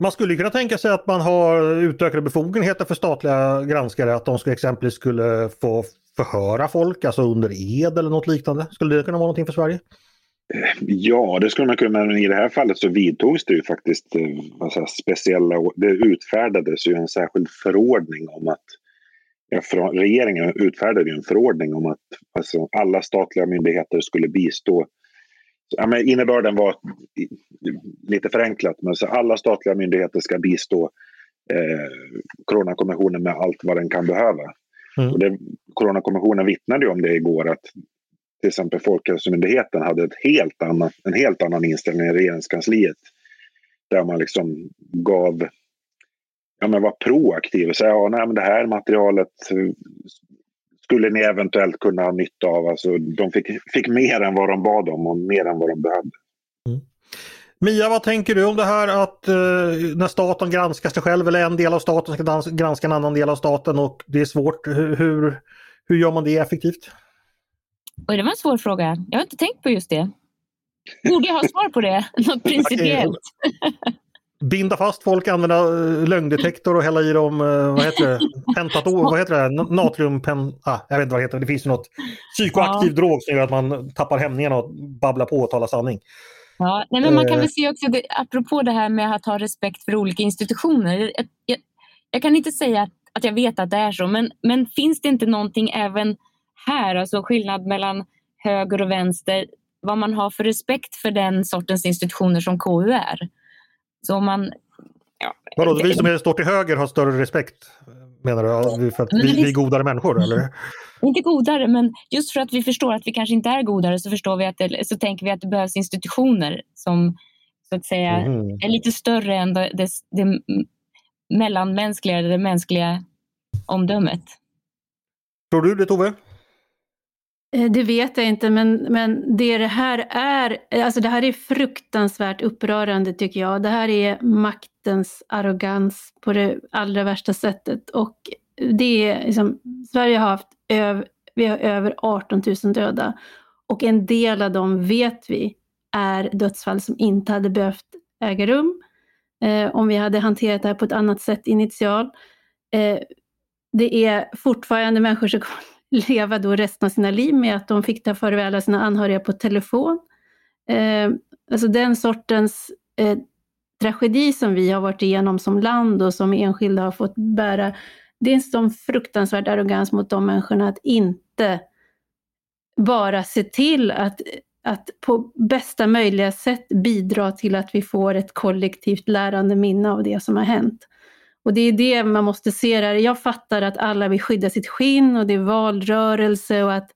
Man skulle kunna tänka sig att man har utökade befogenheter för statliga granskare, att de ska exempelvis skulle få förhöra folk, alltså under ed eller något liknande. Skulle det kunna vara någonting för Sverige? Ja, det skulle man kunna, men i det här fallet så vidtogs det ju faktiskt eh, speciella, det utfärdades ju en särskild förordning om att ja, regeringen utfärdade ju en förordning om att alltså, alla statliga myndigheter skulle bistå Ja, men innebörden var lite förenklat, men så alla statliga myndigheter ska bistå eh, Coronakommissionen med allt vad den kan behöva. Mm. Och det, Coronakommissionen vittnade om det igår att till exempel Folkhälsomyndigheten hade ett helt annat, en helt annan inställning i regeringskansliet. Där man liksom gav, ja men var proaktiv och sa ja, nej, men det här materialet skulle ni eventuellt kunna ha nytta av. Alltså, de fick, fick mer än vad de bad om och mer än vad de behövde. Mm. Mia, vad tänker du om det här att eh, när staten granskar sig själv eller en del av staten ska granska en annan del av staten och det är svårt. Hur, hur gör man det effektivt? Oj, det var en svår fråga. Jag har inte tänkt på just det. Borde jag ha svar på det? <laughs> Något principiellt? <laughs> binda fast folk, använda eh, lögndetektor och hälla i dem, eh, vad heter det, pentator, vad heter det, natriumpen, ah, jag vet inte vad det heter, det finns ju något psykoaktiv ja. drog som gör att man tappar hämningarna och babblar på och talar sanning. Ja, nej, men man kan eh. väl se också, det, apropå det här med att ha respekt för olika institutioner. Jag, jag, jag, kan inte säga att, att jag vet att det är så, men, men finns det inte någonting även här, alltså skillnad mellan höger och vänster, vad man har för respekt för den sortens institutioner som KU är? Så om man... Ja, Vadå, vi som är, står till höger har större respekt? Menar du? För att vi, vi är godare människor eller? Inte godare, men just för att vi förstår att vi kanske inte är godare så, förstår vi att det, så tänker vi att det behövs institutioner som så att säga mm. är lite större än det, det, det mellanmänskliga, det mänskliga omdömet. Tror du det Tove? Eh, det vet jag inte, men, men det det här är, alltså det här är fruktansvärt upprörande tycker jag. Det här är maktens arrogans på det allra värsta sättet. Och det är liksom, Sverige har haft öv, vi har över 18 000 döda. Och en del av dem vet vi är dödsfall som inte hade behövt äga rum. Eh, om vi hade hanterat det här på ett annat sätt initialt. Eh, det är fortfarande människor som leva då resten av sina liv med att de fick ta farväl av sina anhöriga på telefon. Eh, alltså den sortens eh, tragedi som vi har varit igenom som land och som enskilda har fått bära, det är en sån fruktansvärd arrogans mot de människorna att inte bara se till att, att på bästa möjliga sätt bidra till att vi får ett kollektivt lärande minne av det som har hänt. Och det är det man måste se där. Jag fattar att alla vill skydda sitt skinn och det är valrörelse och att,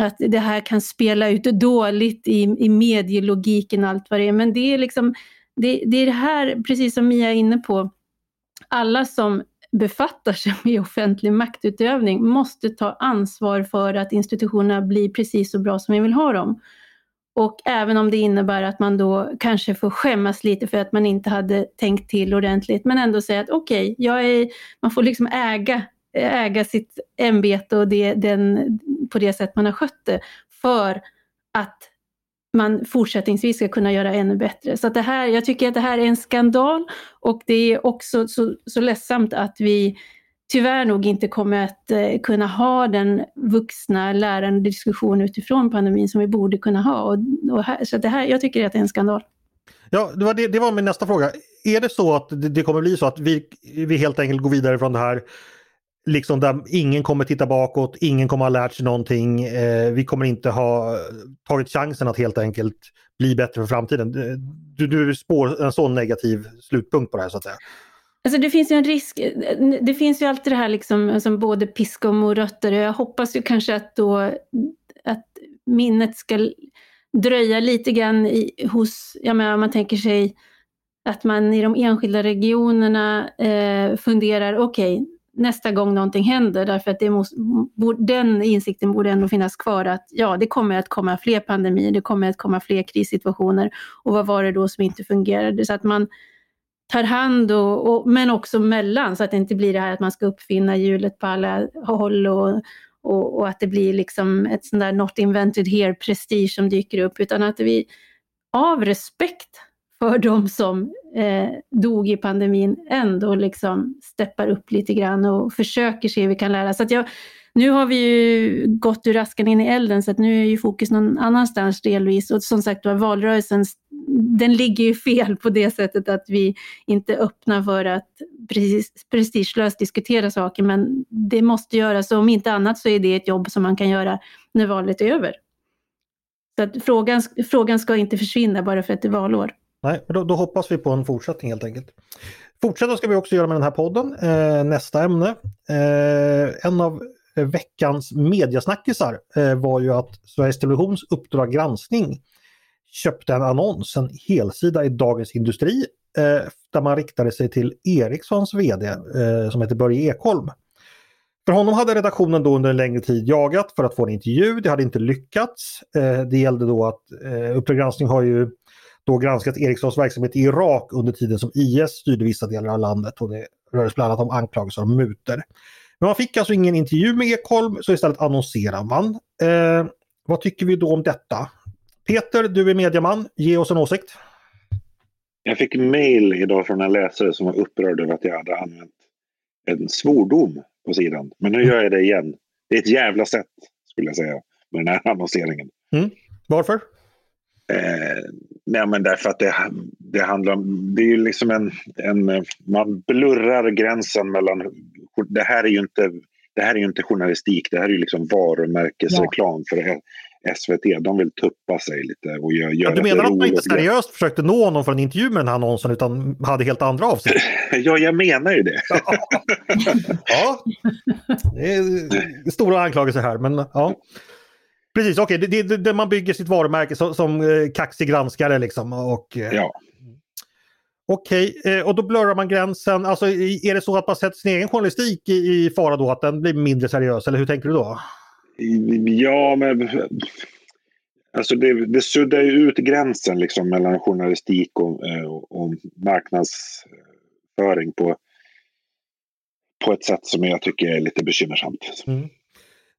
att det här kan spela ut dåligt i, i medielogiken och allt vad det är. Men det är liksom, det, det är det här, precis som Mia är inne på, alla som befattar sig med offentlig maktutövning måste ta ansvar för att institutionerna blir precis så bra som vi vill ha dem. Och även om det innebär att man då kanske får skämmas lite för att man inte hade tänkt till ordentligt, men ändå säga att okej, okay, man får liksom äga, äga sitt ämbete och det, den, på det sätt man har skött det, för att man fortsättningsvis ska kunna göra ännu bättre. Så att det här, jag tycker att det här är en skandal och det är också så, så ledsamt att vi tyvärr nog inte kommer att eh, kunna ha den vuxna lärande diskussion utifrån pandemin som vi borde kunna ha. Och, och här, så det här, jag tycker att det är en skandal. Ja, det var, det, det var min nästa fråga. Är det så att det, det, kommer bli så att vi, vi helt enkelt går vidare från det här liksom där ingen kommer titta bakåt, ingen kommer ha lärt sig någonting. Eh, vi kommer inte ha eh, tagit chansen att helt enkelt bli bättre för framtiden. Du, du spår en sån negativ slutpunkt på det här så att säga. Alltså det finns ju en risk, det finns ju alltid det här liksom, som både piska och morötter. Jag hoppas ju kanske att då att minnet ska dröja lite grann i, hos, jag menar man tänker sig att man i de enskilda regionerna eh, funderar, okej, okay, nästa gång någonting händer, därför att det måste, den insikten borde ändå finnas kvar att ja, det kommer att komma fler pandemier, det kommer att komma fler krissituationer och vad var det då som inte fungerade? Så att man tar hand och, och, men också mellan så att det inte blir det här att man ska uppfinna hjulet på alla håll och, och, och, att det blir liksom ett sånt där not invented here prestige som dyker upp utan att vi av respekt för de som eh, dog i pandemin ändå liksom steppar upp lite grann och försöker se hur vi kan lära. Så att jag, nu har vi ju gått ur askan in i elden så att nu är ju fokus någon annanstans delvis och som sagt var valrörelsen den ligger ju fel på det sättet att vi inte öppnar för att prestigelöst diskutera saker men det måste göras och om inte annat så är det ett jobb som man kan göra när valet är över. Så att frågan, frågan ska inte försvinna bara för att det är valår. Nej, då, då hoppas vi på en fortsättning helt enkelt. Fortsätta ska vi också göra med den här podden. Eh, nästa ämne. Eh, en av Eh, veckans mediasnackisar eh, var ju att Sveriges Televisions Uppdrag granskning köpte en annons, en helsida i Dagens Industri eh, där man riktade sig till Ericssons VD som heter Börje Ekholm. För honom hade redaktionen då under en längre tid jagat för att få en intervju, det hade inte lyckats. Det gällde då att Uppdrag granskning har ju då granskat Ericssons verksamhet i Irak under tiden som IS styrde vissa delar av landet och det rörde sig bland annat om anklagelser om muter. Men man fick alltså ingen intervju med Ekholm så istället annonserar man. Eh, vad tycker vi då om detta? Peter, du är mediaman. Ge oss en åsikt. Jag fick mail idag från en läsare som var upprörd över att jag hade använt en svordom på sidan. Men nu gör jag det igen. Det är ett jävla sätt, skulle jag säga, med den här annonseringen. Mm. Varför? Eh, nej, men därför att det, det handlar om... Det är ju liksom en, en... Man blurrar gränsen mellan... Det här är ju inte, det här är inte journalistik, det här är ju liksom varumärkesreklam ja. för SVT. De vill tuppa sig lite och göra ja, Du menar att man inte seriöst försökte nå honom för en intervju med den här annonsen utan hade helt andra avsikter? <laughs> ja, jag menar ju det. <laughs> ja, det är stora anklagelser här, men ja. Precis, okej, okay. det, det, det, man bygger sitt varumärke som, som eh, kaxig granskare liksom. Och, eh, ja. Okej, okay. Eh, och då blurrar man gränsen. Alltså, är det så att man sätter sin egen journalistik i, i fara då, att den blir mindre seriös, eller hur tänker du då? Ja, men alltså det, det suddar ju ut gränsen liksom mellan journalistik och, och, och marknadsföring på, på ett sätt som jag tycker är lite bekymmersamt. Mm.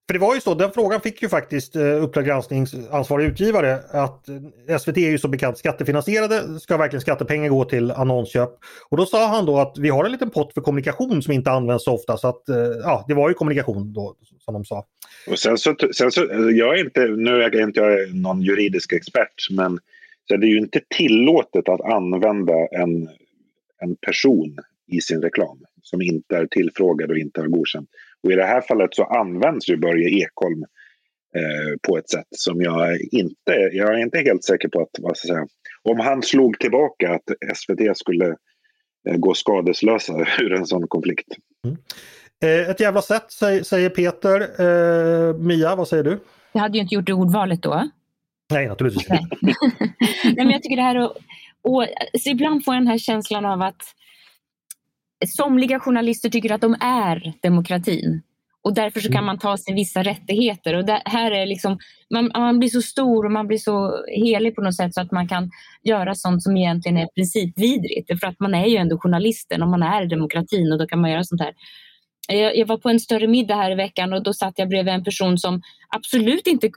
För det var ju så, den frågan fick ju faktiskt eh, Uppdrag gransknings ansvarig utgivare att eh, SVT är ju som bekant skattefinansierade, ska verkligen skattepengar gå till annonsköp? Och då sa han då att vi har en liten pott för kommunikation som inte används så ofta så att eh, ja, det var ju kommunikation då som de sa. Och sen så, sen så jag är inte, nu är jag inte någon juridisk expert men så det är ju inte tillåtet att använda en, en person i sin reklam som inte är tillfrågad och inte har godkänt. Och i det här fallet så används ju Börje Ekholm eh, på ett sätt som jag inte, jag är inte helt säker på att, vad ska jag säga, om han slog tillbaka att SVT skulle eh, gå skadeslösa <laughs> ur en sån konflikt. Mm. Eh, ett jävla sätt säger Peter. Eh, Mia, vad säger du? Jag hade ju inte gjort det ordvalet då. Nej, naturligtvis inte. <laughs> Nej, men jag tycker det här och, och så ibland får jag den här känslan av att somliga journalister tycker att de är demokratin. Och därför så kan mm. man ta sig vissa rättigheter. Och det här är liksom, man, man, blir så stor och man blir så helig på något sätt så att man kan göra sånt som egentligen är principvidrigt. För att man är ju ändå journalisten och man är demokratin och då kan man göra sånt här. Jag, jag var på en större middag här i veckan och då satt jag bredvid en person som absolut inte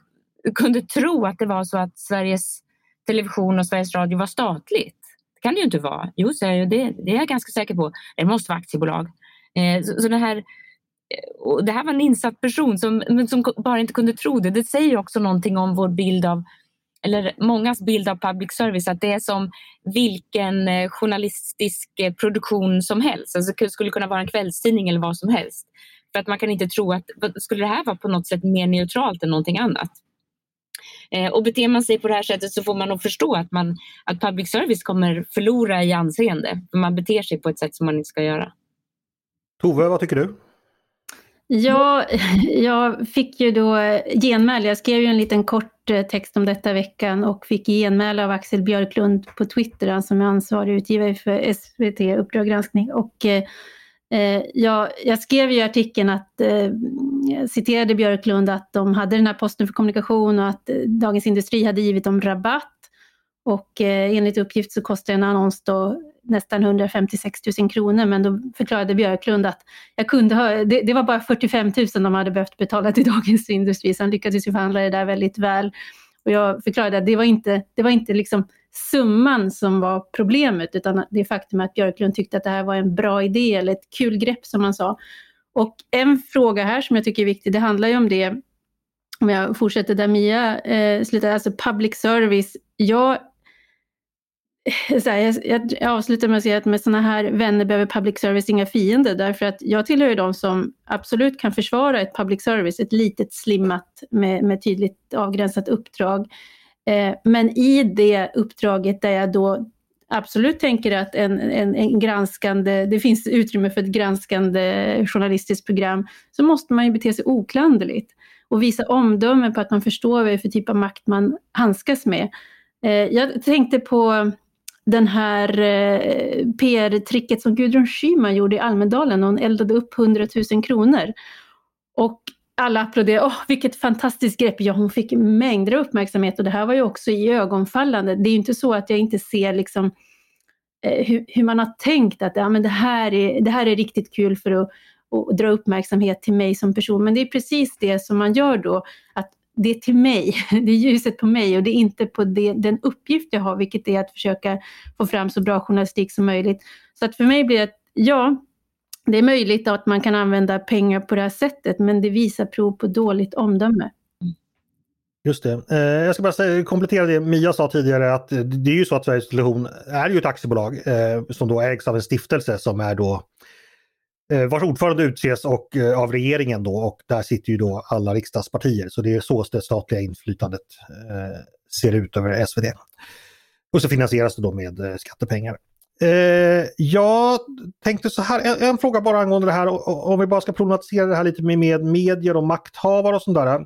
kunde tro att det var så att Sveriges Television och Sveriges Radio var statligt kan det ju inte vara. Jo, säger jag, det, det är jag ganska säker på. Det måste vara aktiebolag. Eh, så, så, det här eh, och det här var en insatt person som, men som bara inte kunde tro det. Det säger också någonting om vår bild av, eller mångas bild av public service, att det är som vilken eh, journalistisk eh, produktion som helst. Alltså det skulle kunna vara en kvällstidning eller vad som helst. För att man kan inte tro att, skulle det här vara på något sätt mer neutralt än någonting annat? Eh, och beter man sig på det här sättet så får man nog förstå att, man, att public service kommer förlora i anseende. För man beter sig på ett sätt som man inte ska göra. Tove, vad tycker du? Ja, <laughs> jag fick ju då genmäle. Jag skrev ju en liten kort eh, text om detta veckan och fick genmäle av Axel Björklund på Twitter, han som är ansvarig utgivare för SVT Uppdrag granskning. Och, eh, Eh, jag, jag, skrev ju i artikeln att, eh, citerade Björklund att de hade den här posten för kommunikation och att eh, Dagens Industri hade givit dem rabatt. Och eh, enligt uppgift så kostar en annons då nästan 156 000 kronor men då förklarade Björklund att jag kunde ha, det, det, var bara 45 000 de hade behövt betala till Dagens Industri så han lyckades ju förhandla det där väldigt väl. Och jag förklarade att det var inte, det var inte liksom summan som var problemet utan det faktum att Björklund tyckte att det här var en bra idé eller ett kul grepp som han sa. Och en fråga här som jag tycker är viktig, det handlar ju om det, om jag fortsätter där Mia eh, slutade, alltså public service. Jag <laughs> så här, jag, jag, avslutar med att säga att med sådana här vänner behöver public service inga fiender därför att jag tillhör ju de som absolut kan försvara ett public service, ett litet slimmat med, med tydligt avgränsat uppdrag. Eh, men i det uppdraget där jag då absolut tänker att en, en, en, granskande, det finns utrymme för ett granskande journalistiskt program, så måste man ju bete sig oklanderligt och visa omdöme på att man förstår vad det är för typ av makt man handskas med. Eh, jag tänkte på den här eh, PR-tricket som Gudrun Schyman gjorde i Almedalen när hon eldade upp 100 000 kronor. Och alla applåderade, åh vilket fantastiskt grepp, ja hon fick mängder av uppmärksamhet och det här var ju också i ögonfallande. Det är ju inte så att jag inte ser liksom eh, hur, hur, man har tänkt att ja, men det, här är, det här är riktigt kul för att och dra uppmärksamhet till mig som person. Men det är precis det som man gör då, att det är till mig, <laughs> det är ljuset på mig och det är inte på det, den uppgift jag har, vilket är att försöka få fram så bra journalistik som möjligt. Så att för mig blir det, ja, det är möjligt att man kan använda pengar på det här sättet, men det visar prov på dåligt omdöme. Just det. Eh, jag ska bara komplettera det Mia sa tidigare att det är ju så att Sveriges Television är ju ett aktiebolag eh, som då ägs av en stiftelse som är då Eh, vars ordförande utses och, eh, av regeringen då och där sitter ju då alla riksdagspartier. Så det är så det statliga inflytandet eh, ser ut över SVD. Och så finansieras det då med eh, skattepengar. Eh, jag tänkte så här, en, en, fråga bara angående det här, om vi bara ska problematisera det här lite med, med medier och makthavare och sånt där.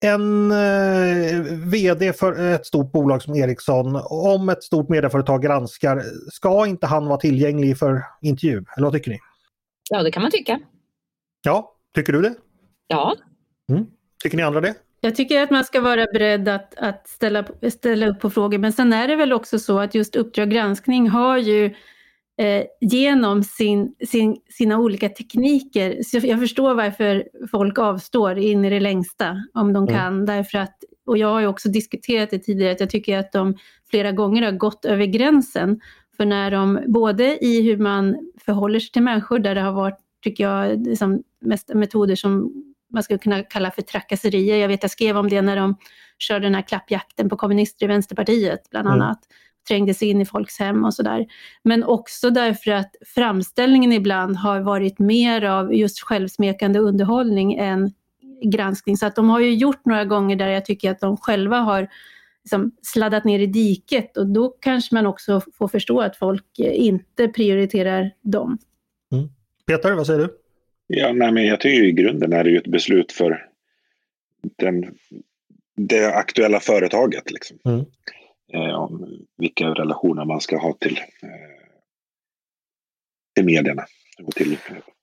En eh, VD för ett stort bolag som Ericsson, om ett stort medieföretag granskar, ska inte han vara tillgänglig för intervju? Eller vad tycker ni? Ja, det kan man tycka. Ja, tycker du det? Ja. Mm. Tycker ni andra det? Jag tycker att man ska vara beredd att, att ställa, ställa upp på frågor, men sen är det väl också så att just Uppdrag granskning har ju eh, genom sin, sin, sina olika tekniker. Så jag förstår varför folk avstår in i det längsta om de mm. kan. Mm. Därför att, och jag har ju också diskuterat det tidigare, att jag tycker att de flera gånger har gått över gränsen. För när de, både i hur man förhåller sig till människor, där det har varit, tycker jag, liksom mest metoder som man skulle kunna kalla för trakasserier. Jag vet jag skrev om det när de körde den här klappjakten på kommunister i Vänsterpartiet bland mm. Trängde sig in i folks hem och sådär. Men också därför att framställningen ibland har varit mer av just självsmekande underhållning än granskning. Så att de har ju gjort några gånger där jag tycker att de själva har liksom sladdat ner i diket och då kanske man också får förstå att folk inte prioriterar dem. Mm. Peter, vad säger du? Ja, nej, men jag tycker i grunden är det ju ett beslut för den, det aktuella företaget. Liksom. Mm Eh, om vilka relationer man ska ha till, eh, till medierna. Och, till,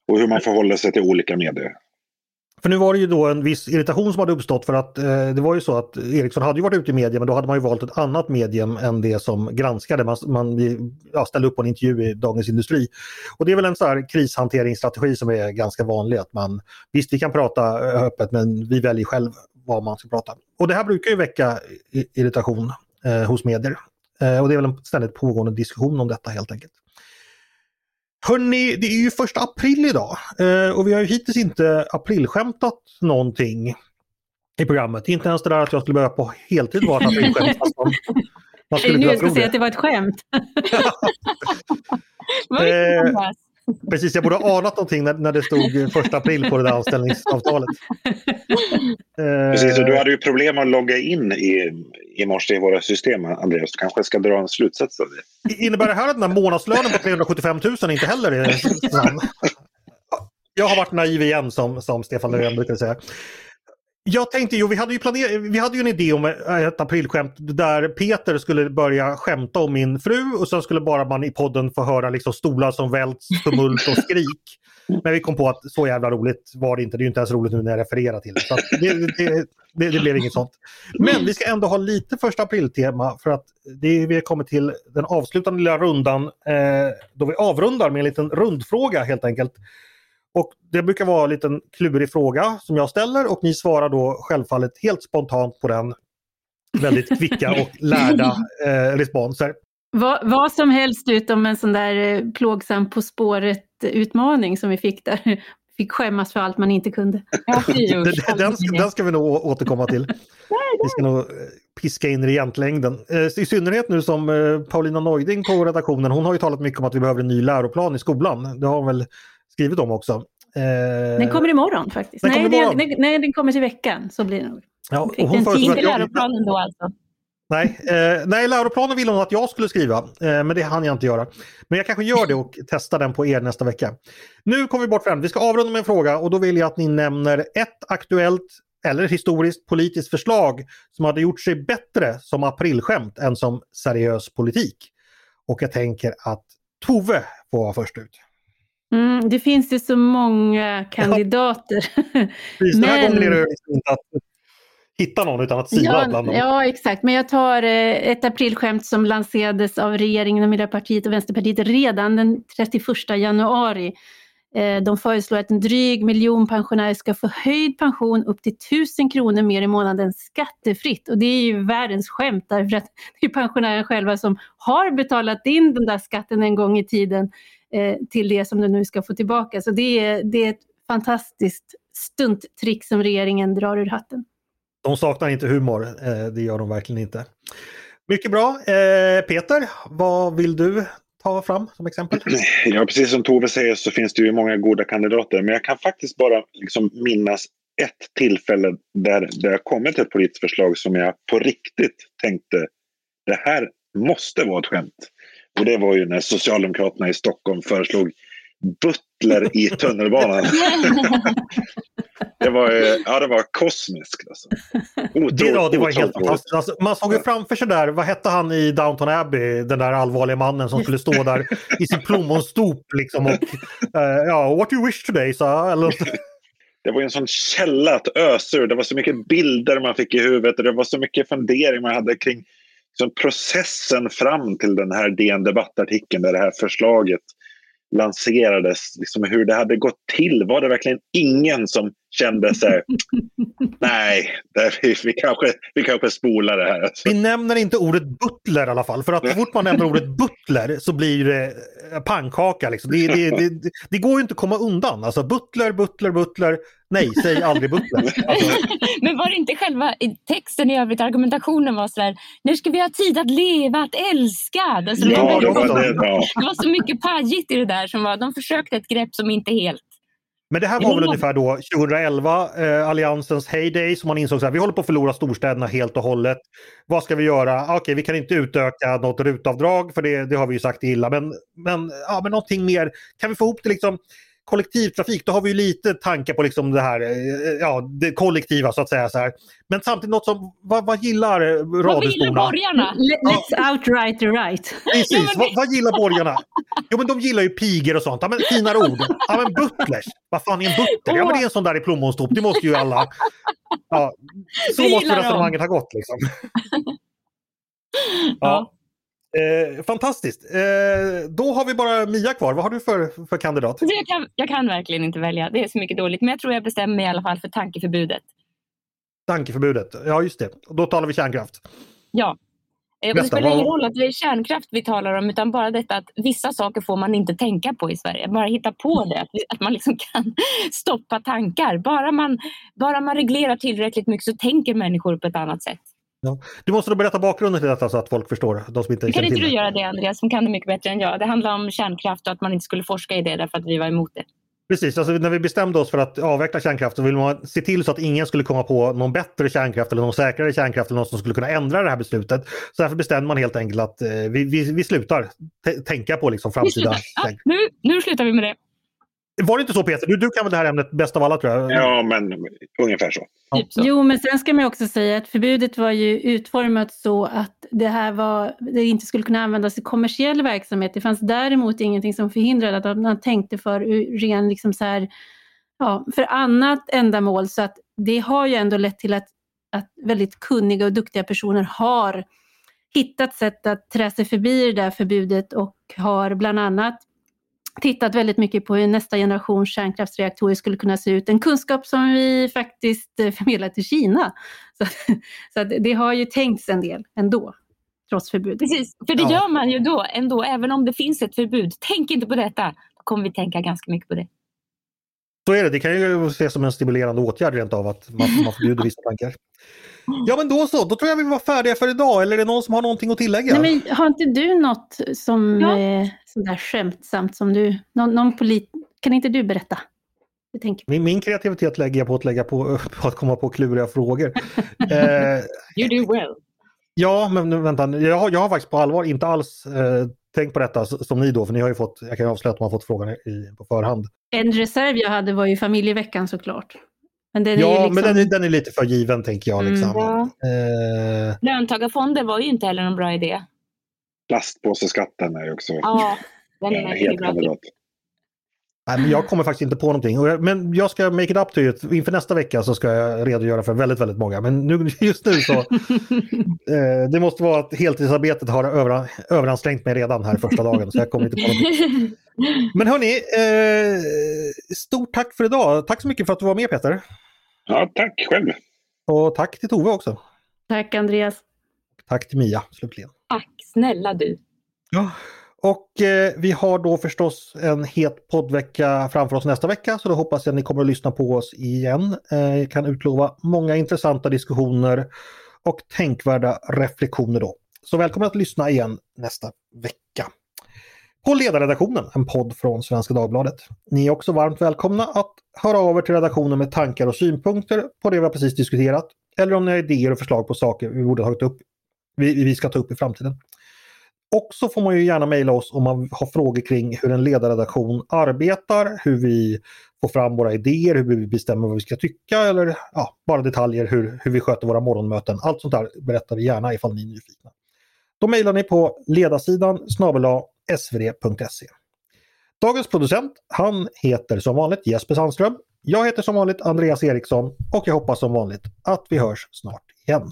och hur man förhåller sig till olika medier. För nu var det ju då en viss irritation som hade uppstått för att eh, det var ju så att Ericsson hade ju varit ute i media men då hade man ju valt ett annat medium än det som granskade. Man, man ja, ställde upp på en intervju i Dagens Industri. Och det är väl en så här krishanteringsstrategi som är ganska vanlig att man visst vi kan prata eh, öppet men vi väljer själv vad man ska prata. Och det här brukar ju väcka irritation eh, hos medier. Eh, och det är väl en ständigt pågående diskussion om detta helt enkelt. Hörni, det är ju första april idag eh, och vi har ju hittills inte aprilskämtat någonting i programmet. Inte ens det där att jag skulle börja på heltid var ett aprilskämt. Man <laughs> skulle nu ska säga att det var ett skämt. <laughs> eh, Precis, jag borde ha <laughs> anat någonting när, när det stod första april på det där anställningsavtalet. <laughs> Precis, och du hade ju problem att logga in i, i morse i våra system, Andreas. Du kanske ska dra en slutsats av det. Innebär det här att den här månadslönen på 375 000 inte heller är sann? <laughs> Jag har varit naiv igen som, som Stefan Löfven brukar säga. Jag tänkte ju, vi hade ju, planer, vi hade ju en idé om ett aprilskämt där Peter skulle börja skämta om min fru och sen skulle bara man i podden få höra liksom stolar som välts, tumult och skrik. Men vi kom på att så jävla roligt var det inte. Det är ju inte ens roligt nu när jag refererar till det. Så det, det, det, det, blev inget sånt. Men vi ska ändå ha lite första april-tema för att det, vi har kommit till den avslutande lilla rundan eh, då vi avrundar med en liten rundfråga helt enkelt. Och Det brukar vara en liten klurig fråga som jag ställer och ni svarar då självfallet helt spontant på den väldigt kvicka och <laughs> lärda eh, responser. Vad, vad som helst utom en sån där eh, plågsam På spåret-utmaning som vi fick där. <laughs> Fick skämmas för allt man inte kunde. <laughs> den, den, den ska vi nog återkomma till. Vi ska nog eh, piska in regentlängden. Eh, I synnerhet nu som Paulina Neuding på redaktionen, hon har ju talat mycket om att vi behöver en ny läroplan i skolan. Det har väl skrivit om också. Den kommer imorgon faktiskt. Den nej, imorgon. Det, nej, den kommer till veckan. Så blir det nog. Ja, och hon den tidigare läroplanen då alltså? Nej, eh, nej, läroplanen ville hon att jag skulle skriva, eh, men det hann jag inte göra. Men jag kanske gör det och testar den på er nästa vecka. Nu kommer vi bort från Vi ska avrunda med en fråga och då vill jag att ni nämner ett aktuellt eller historiskt politiskt förslag som hade gjort sig bättre som aprilskämt än som seriös politik. Och jag tänker att Tove får vara först ut. Mm, det finns ju så många kandidater. Ja. <laughs> Precis, den här gången är det liksom inte att hitta någon utan att sila ja, bland dem. Ja, exakt. Men jag tar eh, ett aprilskämt som lanserades av regeringen och Miljöpartiet och Vänsterpartiet redan den 31 januari. Eh, de föreslår att en dryg miljon pensionärer ska få höjd pension upp till 1000 kronor mer i månaden skattefritt. Och det är ju världens skämt därför att det är pensionärerna själva som har betalat in den där skatten en gång i tiden eh, till det som de nu ska få tillbaka. Så det är, det är ett fantastiskt stunttrick som regeringen drar ur hatten. De saknar inte humor, eh, det gör de verkligen inte. Mycket bra. Eh, Peter, vad vill du ta fram som exempel? <clears throat> Ja, precis som Tove säger så finns det ju många goda kandidater. Men jag kan faktiskt bara liksom minnas ett tillfälle där det har kommit ett politiskt förslag som jag på riktigt tänkte det här måste vara ett skämt. Och det var ju när Socialdemokraterna i Stockholm föreslog butler i tunnelbanan. <laughs> <laughs> <laughs> det, var, ja, det var kosmiskt. Alltså. det, ja, det var helt fantastiskt. Alltså, man såg ju framför sig där, vad hette han i Downton Abbey, den där allvarliga mannen som skulle stå där i sin plommonstop liksom och uh, ja, what you wish today, sa eller det var en sån källa att ösa ur. Det var så mycket bilder man fick i huvudet och det var så mycket funderingar man hade kring liksom, processen fram till den här DN Debattartikeln där det här förslaget lanserades, liksom hur det hade gått till. Var det verkligen ingen som kände så här, <laughs> nej, vi, vi, kanske, vi kanske spolar det här. Alltså. Vi nämner inte ordet butler i alla fall, för att så fort man nämner ordet butler så blir det eh, pannkaka. Liksom. Det, det, det, det, går ju inte att komma undan. Alltså butler, butler, butler. Nej, säg aldrig butler. Alltså. <laughs> Men var det inte själva texten i övrigt, argumentationen var så där, nu ska vi ha tid att leva, att älska. Alltså, ja, det, var, det, det var så mycket pajigt i det där som var, de försökte ett grepp som inte helt men det här var väl ungefär då 2011, eh, Alliansens heyday, som man insåg att vi håller på att förlora storstäderna helt och hållet. Vad ska vi göra? Okej, okay, vi kan inte utöka något rutavdrag för det, det har vi ju sagt illa, men, men, ja, men någonting mer. Kan vi få ihop det liksom kollektivtrafik, då har vi ju lite tankar på liksom det här, eh, ja, det kollektiva så att säga. Så här. Men samtidigt något som, vad, vad gillar radiosporna? Vad gillar borgarna? Let's outright right. Precis, ja, men... vad, vad, gillar borgarna? Jo men de gillar ju pigor och sånt. Ja, men finare ord. Ja men butlers. Vad fan är en butler? Ja men det är en sån där i plommonstop. Det måste ju alla... Ja, så måste resonemanget ha gått liksom. ja. Eh, fantastiskt. Eh, då har vi bara Mia kvar. Vad har du för, för kandidat? Alltså, jag kan, jag kan verkligen inte välja. Det är så mycket dåligt. Men jag tror jag bestämmer mig i alla fall för tankeförbudet. Tankeförbudet, ja just det. Då talar vi kärnkraft. Ja. Eh, det spelar ingen roll att det är kärnkraft vi talar om utan bara detta att vissa saker får man inte tänka på i Sverige. Bara hitta på det, att man liksom kan <laughs> stoppa tankar. Bara man, bara man reglerar tillräckligt mycket så tänker människor på ett annat sätt. Ja. Du måste då berätta bakgrunden till detta så att folk förstår. De som inte Kan inte du det. göra det Andreas, som kan det mycket bättre än jag? Det handlar om kärnkraft och att man inte skulle forska i det därför att vi var emot det. Precis, alltså när vi bestämde oss för att avveckla kärnkraft så ville man se till så att ingen skulle komma på någon bättre kärnkraft eller någon säkrare kärnkraft eller någon som skulle kunna ändra det här beslutet. Så därför bestämde man helt enkelt att eh, vi, vi, vi slutar tänka på liksom Vi framtida... slutar. Ja, nu, nu slutar vi med det. Var det inte så Peter? Du, du kan väl det här ämnet bäst av alla tror jag? Ja, men ungefär så. Typ så. Jo, men sen ska man också säga att förbudet var ju utformat så att det här var, det inte skulle kunna användas i kommersiell verksamhet. Det fanns däremot ingenting som förhindrade att man tänkte för ren, liksom så här, ja, för annat ändamål. Så att det har ju ändå lett till att, att väldigt kunniga och duktiga personer har hittat sätt att trä sig förbi det där förbudet och har bland annat tittat väldigt mycket på hur nästa generation kärnkraftsreaktorer skulle kunna se ut. En kunskap som vi faktiskt eh, förmedlar till Kina. Så, <laughs> så att det har ju tänkts en del ändå, trots förbudet. Precis, för det Ja. gör man ju då ändå, även om det finns ett förbud. Tänk inte på detta. Då kommer vi tänka ganska mycket på det. Så är det, det kan ju ses som en stimulerande åtgärd rent av att man, man förbjuder vissa tankar. Ja men då så, då tror jag vi var färdiga för idag. Eller är det någon som har någonting att tillägga? Nej, men har inte du något som Ja. eh, sådär skämtsamt som du, någon, någon polit, kan inte du berätta? Min, min kreativitet lägger jag på att, lägga på, <laughs> på att komma på kluriga frågor. <laughs> eh, You do well. ja, men nu, vänta. Jag har, jag har faktiskt på allvar inte alls eh, tänkt på detta som ni då, för ni har ju fått, jag kan ju avslöja att man har fått frågan i, på förhand. En reserv jag hade var ju familjeveckan såklart. Men den är Ja, ju liksom, men den är, den är lite för given tänker jag. Mm, Liksom. Ja. Eh, Löntagarfonder var ju inte heller någon bra idé. Plastpåseskatten är ju också Ja, den är helt kandidat. Nej, men jag kommer faktiskt inte på någonting. Men jag ska make it up to it. Inför nästa vecka så ska jag redogöra för väldigt, väldigt många. Men nu, <laughs> just nu så, <laughs> eh, det måste vara att heltidsarbetet har över, överansträngt mig redan här första dagen. Så jag kommer inte på någonting. <laughs> Men hörni, eh, stort tack för idag. Tack så mycket för att du var med Peter. Ja, tack själv. Och tack till Tove också. Tack Andreas. Tack till Mia slutligen. Tack snälla du. Ja. Och eh, vi har då förstås en het poddvecka framför oss nästa vecka så då hoppas jag att ni kommer att lyssna på oss igen. Eh, jag kan utlova många intressanta diskussioner och tänkvärda reflektioner då. Så välkommen att lyssna igen nästa vecka. På Ledarredaktionen, en podd från Svenska Dagbladet. Ni är också varmt välkomna att höra av er till redaktionen med tankar och synpunkter på det vi har precis diskuterat. Eller om ni har idéer och förslag på saker vi borde ha tagit upp, vi, vi ska ta upp i framtiden. Och så får man ju gärna mejla oss om man har frågor kring hur en ledarredaktion arbetar, hur vi får fram våra idéer, hur vi bestämmer vad vi ska tycka eller ja, bara detaljer hur, hur vi sköter våra morgonmöten. Allt sånt där berättar vi gärna ifall ni är nyfikna. Då mejlar ni på ledarsidan snabel svd.se. Dagens producent, han heter som vanligt Jesper Sandström. Jag heter som vanligt Andreas Eriksson och jag hoppas som vanligt att vi hörs snart igen.